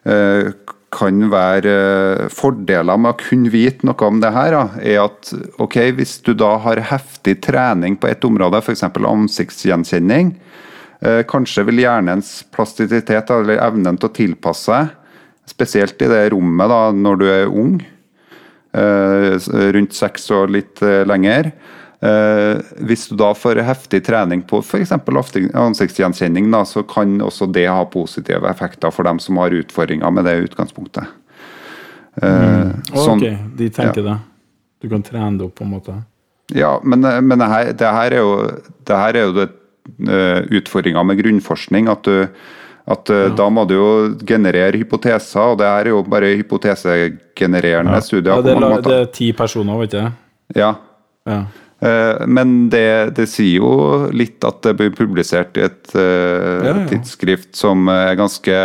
eh, kan være eh, fordeler med å kunne vite noe om det her, er at ok, hvis du da har heftig trening på et område, f.eks. ansiktsgjenkjenning, eh, kanskje vil hjernens plastisitet eller evnen til å tilpasse seg, spesielt i det rommet da når du er ung, eh, rundt seks og litt lenger. Eh, hvis du da får heftig trening på f.eks. ansiktsgjenkjenning, da, så kan også det ha positive effekter for dem som har utfordringer med det utgangspunktet. Eh, sånn- ok, de tenker det. Du kan trene det opp, på en måte. ja, men, men det, her, det her er jo det her er jo det uh, utfordringa med grunnforskning. At, du, at ja. da må du jo generere hypoteser, og det her er jo bare hypotesegenererende studier. Ja, det, er det er ti personer, vet ikke Ja, Ja. Eh, Men det, det sier jo litt at det blir publisert i et eh, Ja, ja. tidsskrift som er ganske,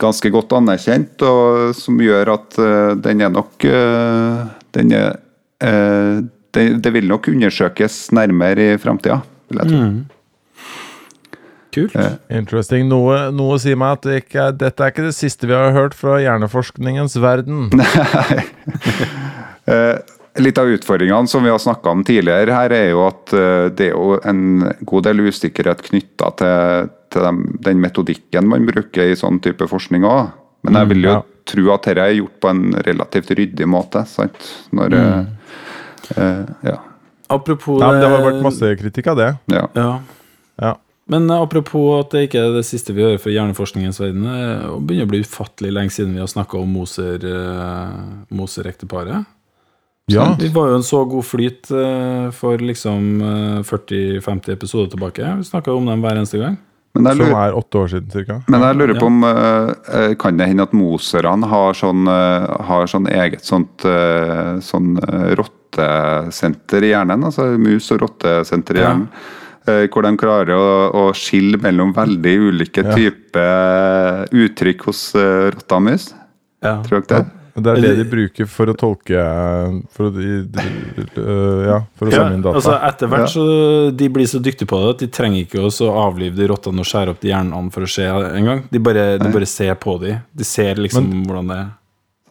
ganske godt anerkjent, og som gjør at eh, den er nok Den er eh, det, det vil nok undersøkes nærmere i framtida, vil jeg tro. Kult. Interesting. Noe, noe sier meg at det ikke er, dette er ikke det siste vi har hørt fra hjerneforskningens verden. Eh, Litt av utfordringene som vi har snakka om tidligere her, er jo at eh, det er jo en god del usikkerhet knytta til, til dem, den metodikken man bruker i sånn type forskning òg. Men jeg vil jo ja. tro at dette er gjort på en relativt ryddig måte. sant? Når, mm. eh, ja. Apropos Nei, det har vært masse kritikk av det. ja. Ja. Ja. Men eh, apropos at det ikke er det siste vi hører fra hjerneforskningens verden, eh, det begynner å bli ufattelig lenge siden vi har snakka om Moser-ekteparet. Moser-ekteparet. Ja. Vi var jo en så god flyt eh, for liksom eh, 40-50 episoder tilbake. Vi snakka om dem hver eneste gang. Men jeg Som er åtte år siden cirka. men jeg lurer på om eh, eh, Kan det hende at moserne har sånn, eh, har sånn eget sånt eh, sånn eh, rottesenter i hjernen? Altså mus- og rottesenter i hjernen. Ja. Hvor de klarer å, å skille mellom veldig ulike Ja. typer uttrykk hos rotta og mus. Ja. Tror dere det? Det er det de bruker for å tolke For å, de, de, øh, ja, for å Ja, samle inn data. altså etter hvert Ja. så De blir så dyktige på det at de trenger ikke å avlive de rottene og skjære opp de hjernene for å se engang. De, bare- de bare ser på de. De ser liksom Men- hvordan det er.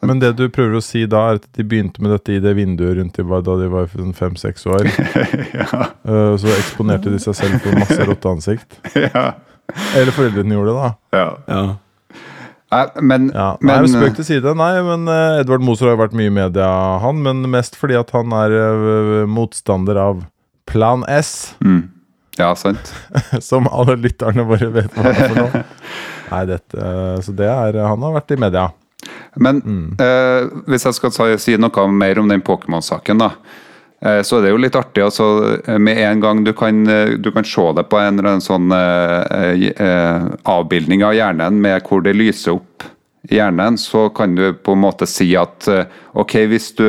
Men det du prøver å si da, er at de begynte med dette i det vinduet rundt de var, da de var sånn fem-seks år. ja. Øh, så eksponerte de seg selv for masse rotteansikt. ja. Eller foreldrene gjorde det, da. ja. Ja. Men, Ja, men Nei, spøk til side. Nei, men uh, Edvard Moser har jo vært mye i media, han. Men mest fordi at han er uh, motstander av Plan S, mm. Ja, sant. som alle lytterne våre vet hva er for noe. Nei, dette, så det er Han har vært i media. Men Mm. eh, hvis jeg skal si noe mer om den Pokémon-saken, da. Eh, så er det jo litt artig. altså eh, Med en gang du kan, eh, du kan se det på en eller annen sånn eh, eh, avbildning av hjernen med hvor det lyser opp i hjernen, så kan du på en måte si at ok, hvis du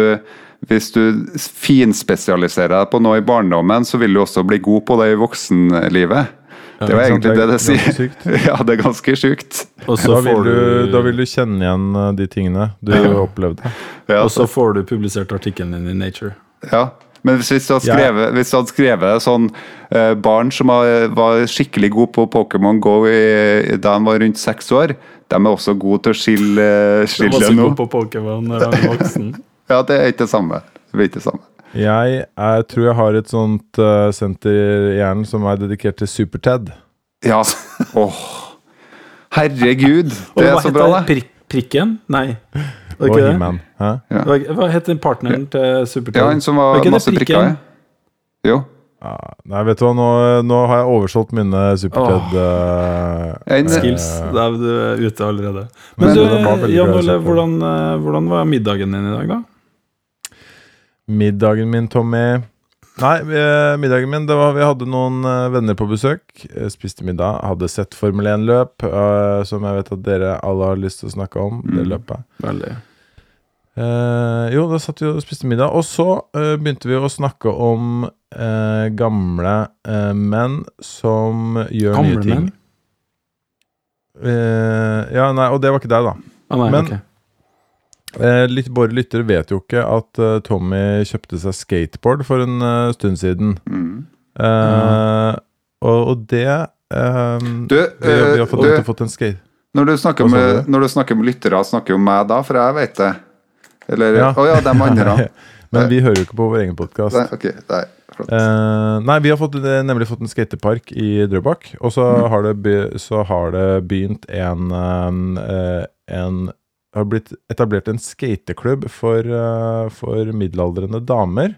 hvis du finspesialiserer deg på noe i barndommen, så vil du også bli god på det i voksenlivet. Det var egentlig det det er sier. Ja, det er ganske sjukt. Og så Da vil, du, da vil du kjenne igjen de tingene du Ja. opplevde. Ja, og så får du publisert artikkelen din i Nature. Ja, men hvis, hvis, du hadde Ja. skrevet, hvis du hadde skrevet sånn eh, Barn som var, var skikkelig gode på Pokémon Go i, da de var rundt seks år, de er også gode til å skille, var skille så nå. på Pokémon når voksen. Ja, det er ikke det samme. Det blir ikke det samme. Jeg jeg, tror jeg har et sånt uh, senter i hjernen som er dedikert til Super-Ted. Ja. Åh. Herregud, det er så bra, det? det. Prikken? Nei. Var det Og? He-Man. Ja. Hva, het den partneren til Supertell? Ja, en som Var var ikke masse prikker i. Jo. Ja, nei, vet du hva, nå, nå har jeg oversolgt mine Super-Ted. øh, En- Skills. øh, Da er du ute allerede. Men Men du, det Jan Ole, hvordan, eh, hvordan var middagen din i dag, da? Middagen min, Tommy Nei, eh, middagen min det var, Vi hadde noen eh, venner på besøk. eh, Spiste middag. Hadde sett Formel 1-løp, uh, som jeg vet at dere alle har lyst til å snakke om. Det Mm. løpet. Veldig. Eh, jo, da satt vi og spiste middag. Og så uh, begynte vi å snakke om uh, gamle menn som gjør Gamle nye ting. menn? Eh, ja, nei, og det var ikke deg, da. Ah, nei, Men- okay. Eh, litt, våre lyttere vet jo ikke at Tommy kjøpte seg skateboard for en stund siden. Mm. Mm. og, og det Du, har- vi har fått, du- fått en skate... Når du snakker med, du? når du snakker med lyttere, snakker jo meg da? For jeg vet det. Eller Å Ja. ja. de andre. Men vi hører jo ikke på vår egen podkast. Nei, okay. nei. Eh, nei, vi har fått, eh, nemlig fått en skatepark i Drøbak. Og så, Mm. har det be, så har det begynt en, eh, en har blitt etablert en skateklubb for, eh, for middelaldrende damer.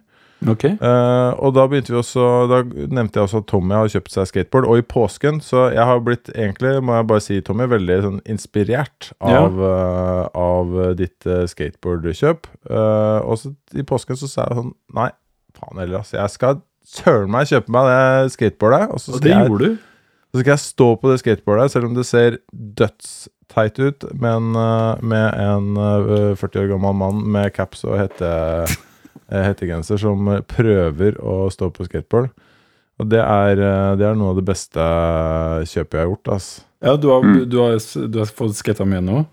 Ok. Uh, og da begynte vi også Da nevnte jeg også at Tommy har kjøpt seg skateboard. Og i påsken, så jeg har blitt egentlig, må jeg bare si, Tommy, veldig sånn inspirert Ja. av, eh, av ditt uh, skateboardkjøp. Og så i påsken så sa jeg sånn Nei, faen heller, altså. Jeg skal søren meg kjøpe meg det skateboardet. Og så Og det jeg, gjorde du? så skal jeg stå på det skateboardet, selv om det ser dødsteit ut, med en, med en eh, 40 år gammel mann med caps og hette, hettegenser som eh, prøver å stå på skateboard. Og det er, eh, det er noe av det beste kjøpet jeg har gjort. ass. Ja, du har, Mm. du har, du har fått skata mye nå?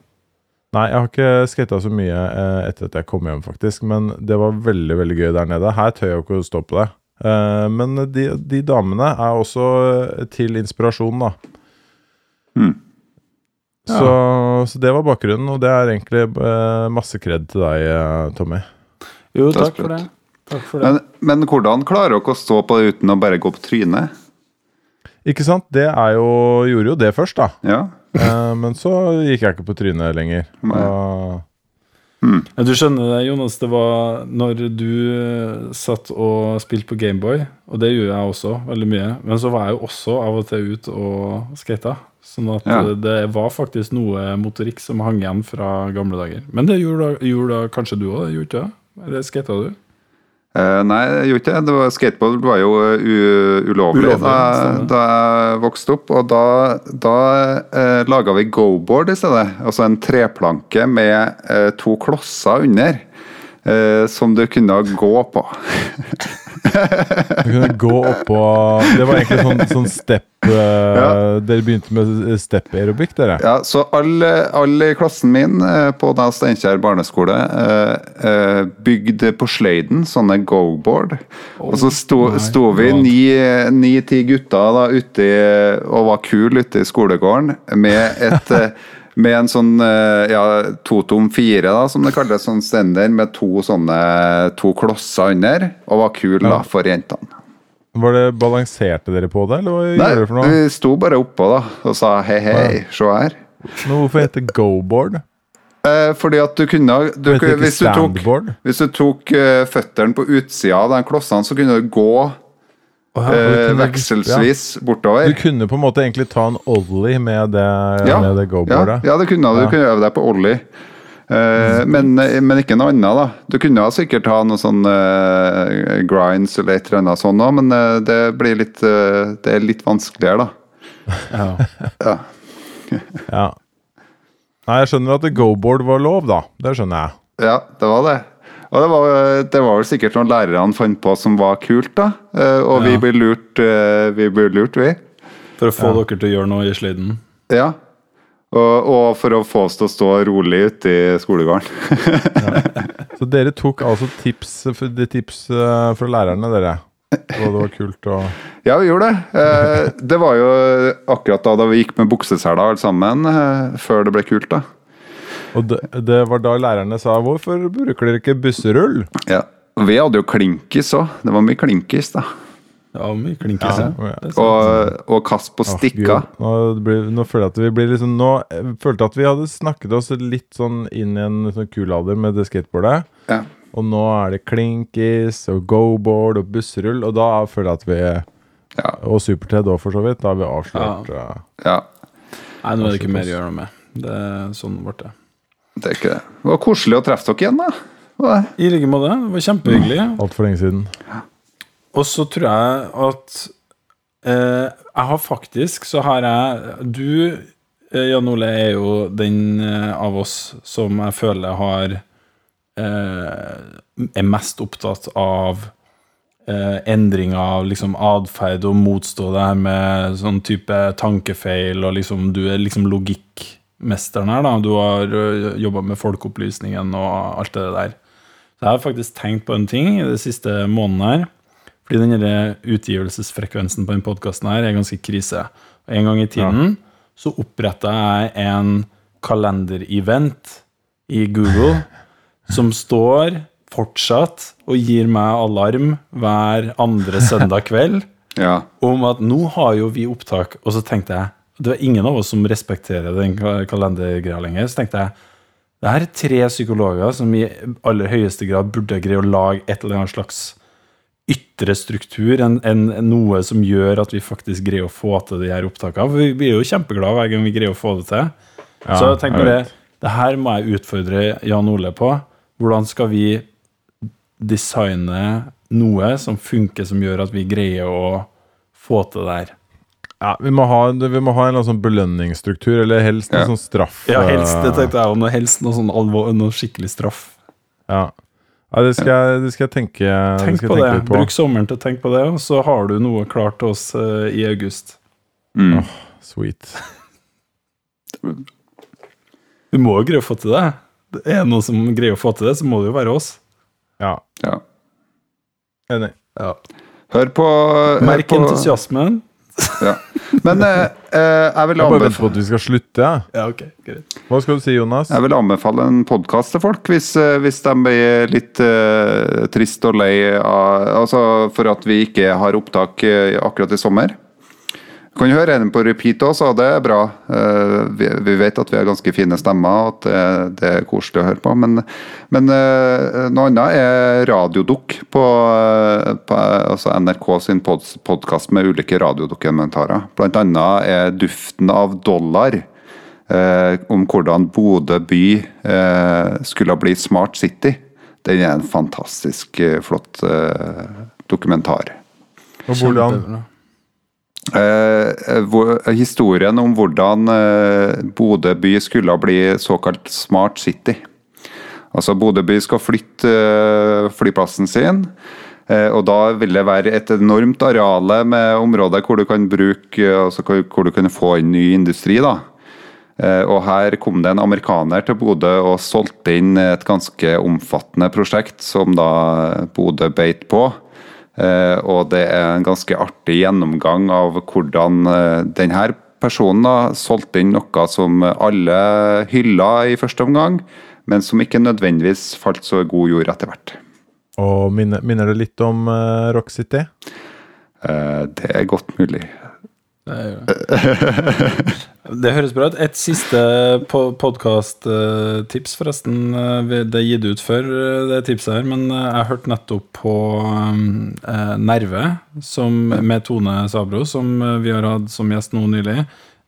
Nei, jeg har ikke skata så mye eh, etter at jeg kom hjem, faktisk. Men det var veldig veldig gøy der nede. Her tør jeg jo ikke å stå på det. Eh, men de, de damene er også eh, til inspirasjon, da. Mm. Så, så det var bakgrunnen, og det er egentlig eh, masse kred til deg, eh, Tommy. Jo, takk for det. Takk for det. Men, men hvordan klarer dere å stå på det uten å bare gå på trynet? Ikke sant? Det er jo Gjorde jo det først, da. Ja. Eh, men så gikk jeg ikke på trynet lenger. Nei. Og- Ja, du skjønner det, Jonas. Det var når du satt og spilte på Gameboy, og det gjorde jeg også veldig mye, men så var jeg jo også av og til ute og skata. Sånn at Ja. det var faktisk noe motorikk som hang igjen fra gamle dager. Men det gjorde, da- gjorde da kanskje du òg, gjorde ikke det? Eller skata du? Eh, nei, jeg gjorde ikke det. det var, skateboard var jo uh, ulovlig, da, da jeg vokste opp. Og da, da uh, laga vi go-board i stedet. Altså en treplanke med eh, to klosser under. Eh, som du kunne gå på. Du kunne gå oppå Det var egentlig sånn, sånn step eh, Dere begynte med step aerobic, dere? Ja, så alle, alle i klassen min eh, på da Steinkjer barneskole eh, bygde på sløyden sånne go-board. og så sto, my sto vi ni-ti gutter da ute og var kule ute i skolegården med et med en sånn eh, ja, totom fire, da, som det kalles, sånn stender med to sånne to klosser under, og var kul da for jentene. Var det Balanserte dere på det, eller hva Nei, dere for noe? vi sto bare oppå da og sa hei, hei, se her. Men hvorfor heter det go-board? Eh, fordi at du kunne du, Det hvis, du tok, hvis du tok uh, føttene på utsida av den klossene, så kunne du gå Ja, eh, vekselsvis ja. bortover. Du kunne på en måte egentlig ta en ollie med det, ja, med det ja, go-boardet? ja, det kunne du. Du Ja. kunne øve deg på ollie. Eh, men, men ikke noe annet, da. Du kunne ha sikkert ha noe sånn uh, grinds eller et eller annet sånt òg, men uh, det blir litt eh, Det er litt vanskeligere, da. Ja. Ja. Ja. Nei, jeg skjønner at det go-board var lov, da. Det skjønner jeg. Ja, det var det. Og det var, det var vel sikkert noen lærerne fant på som var kult, da. Eh, og vi Ja. blir lurt, eh, vi blir lurt, vi. For å få dere til å gjøre noe i sliden? Ja. Og, og for å få oss til å stå rolig ute i skolegården. Så dere tok altså tips, de tips eh, fra lærerne, dere? Og det var kult å ja, vi gjorde det. Eh, det var jo akkurat da, da vi gikk med bukseseler alle sammen, før det ble kult, da. Og det, det var da lærerne sa 'hvorfor bruker dere ikke busserull'? Ja. Vi hadde jo klinkis òg. Det var mye klinkis, da. Ja, mye klinkes. Ja, Ja. Og, og kast på stikka. Nå, nå føler jeg at vi blir liksom Nå jeg følte jeg at vi hadde snakket oss litt sånn inn i en sånn kul alder med det skateboardet. Ja. Og nå er det klinkis og go-board og busserull, og da føler jeg at vi Ja. Og Super-Ted òg, for så vidt. Da har vi avslørt ja. ja. Nei, nå er det ikke mer å gjøre noe med. Det er sånn ble det. Det er ikke det. Det var koselig å treffe dere igjen, da. I like måte. Det var kjempehyggelig. altfor lenge siden. Og så tror jeg at eh, Jeg har faktisk Så har jeg Du, eh, Jan Ole, er jo den eh, av oss som jeg føler har eh, Er mest opptatt av eh, endring av liksom atferd og motstå det her med sånn type tankefeil, og liksom du er liksom logikkmesteren her, da. Du har jobba med folkeopplysningen og alt det der. Så jeg har faktisk tenkt på en ting i de siste månedene her. Fordi denne utgivelsesfrekvensen på denne podkasten er ganske krise. Og En gang i tiden så oppretta jeg en kalenderevent i Google som står fortsatt og gir meg alarm hver andre søndag kveld Ja. om at nå har jo vi opptak. Og så tenkte jeg det var ingen av oss som respekterer den kalendergreia lenger. Så tenkte jeg det her er tre psykologer som i aller høyeste grad burde greie å lage et eller annet slags ytre struktur enn en, noe som gjør at vi faktisk greier å få til de her opptakene. For vi blir jo kjempeglade hver gang vi greier å få det til. så tenk tenkte jeg det her må jeg utfordre Jan Ole på. Hvordan skal vi designe noe som funker, som gjør at vi greier å få til det her? Ja, vi må ha, vi må ha en eller annen sånn belønningsstruktur, eller helst en Ja. sånn straff. Ja, helst, det eh, tenkte jeg, òg. helst noe sånn alvor, noe skikkelig straff. Ja. ja det, skal jeg, det skal jeg tenke, det Tenk skal på jeg det. tenke litt på. Bruk sommeren til å tenke på det, og så har du noe klart til oss uh, i august. Mm. Sweet. du må jo greie å få til det. Det Er det noen som greier å få til det, så må det jo være oss. Ja, ja. enig. Hør på hør Merk på- entusiasmen. Ja. Men eh, eh, jeg, vil Jeg bare venter på anbefale, at vi skal slutte. Ja. Ja, ok, greit. Hva skal du si, Jonas? jeg vil anbefale en podkast til folk hvis, eh, hvis de blir litt eh, trist og lei av Altså for at vi ikke har opptak eh, akkurat i sommer. Du kan høre den på repeat også, og det er bra. Eh, vi, vet at vi har ganske fine stemmer, og at det, det er koselig å høre på. Men, men eh, noe annet er Radiodukk på, eh, på altså NRK sin pod podkast med ulike radiodokumentarer. Blant annet er 'Duften av dollar'. Eh, om hvordan Bodø by eh, skulle bli Smart City. Den er en fantastisk flott eh, dokumentar. Og hvordan. Eh, hvor, historien om hvordan eh, Bodø by skulle bli såkalt smart city. Altså Bodø by skal flytte eh, flyplassen sin. eh, og da vil det være et enormt areale med områder hvor du kan bruke altså hvor, du kan få inn ny industri. da. Eh, Og her kom det en amerikaner til Bodø og solgte inn et ganske omfattende prosjekt som da Bodø beit på. Eh, Og det er en ganske artig gjennomgang av hvordan eh, denne personen da solgte inn noe som alle hylla i første omgang, men som ikke nødvendigvis falt så god jord etter hvert. Og minner, minner det litt om eh, Rock City? Det er godt mulig. Det, høres bra ut. Et siste podkast-tips, forresten. Eh, Det er gitt ut før, eh, det tipset her, men eh, jeg hørte nettopp på eh, Nerve som, med Tone Sabro, som eh, vi har hatt som gjest nå nylig.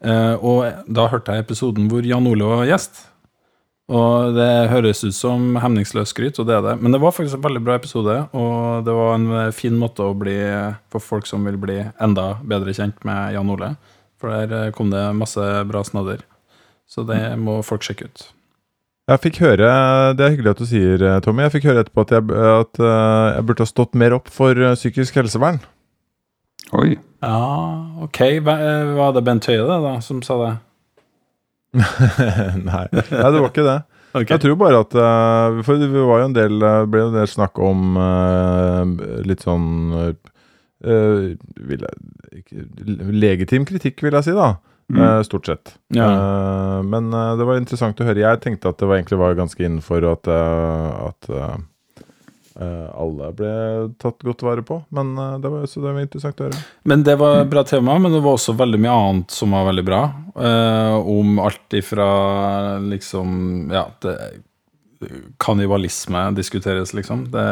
Eh, og da hørte jeg episoden hvor Jan Ole var gjest. Og det høres ut som hemningsløs skryt, og det er det. Men det var faktisk en veldig bra episode, og det var en eh, fin måte å bli for folk som vil bli enda bedre kjent med Jan Ole. For der eh, kom det masse bra snadder. Så det må folk sjekke ut. Jeg fikk høre, Det er hyggelig at du sier, eh, Tommy. Jeg fikk høre etterpå at jeg, at jeg burde ha stått mer opp for psykisk helsevern. Oi. Ja, ok. Var det Bent Høie da, som sa det? Nei. Nei, det var ikke det. Okay. Jeg tror bare at eh, For det var jo en del, eh, ble jo en del snakk om eh, litt sånn vil jeg, Legitim kritikk, vil jeg si, da. eh, stort sett. Ja. Men det var interessant å høre. Jeg tenkte at det var egentlig var ganske innenfor, at, at alle ble tatt godt vare på. Men eh, det var, så det var interessant å høre. Men det var et bra tema, men det var også veldig mye annet som var veldig bra. Eh, om alt ifra liksom Ja, det, kannibalisme diskuteres, liksom. Det,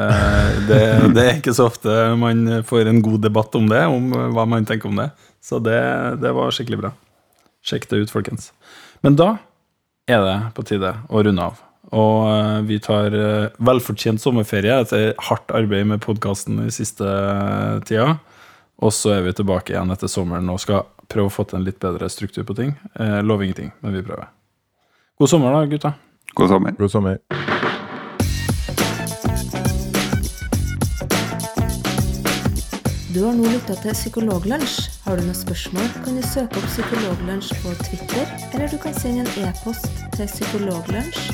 det, det er ikke så ofte man får en god debatt om det, om hva man tenker om det. Så det, det var skikkelig bra. Sjekk det ut, folkens. Men da er det på tide å runde av. Og eh, vi tar eh, velfortjent sommerferie etter hardt arbeid med podkasten i siste eh, tida. Og så er vi tilbake igjen etter sommeren og skal prøve å få til en litt bedre struktur på ting. Eh, lover ingenting, men vi prøver. God sommer, da, gutta. God sommer. God sommer. Du har nå lytta til Psykologlunsj. Har du noen spørsmål, kan du søke opp Psykologlunsj på Twitter, eller du kan sende en e-post til psykologlunsj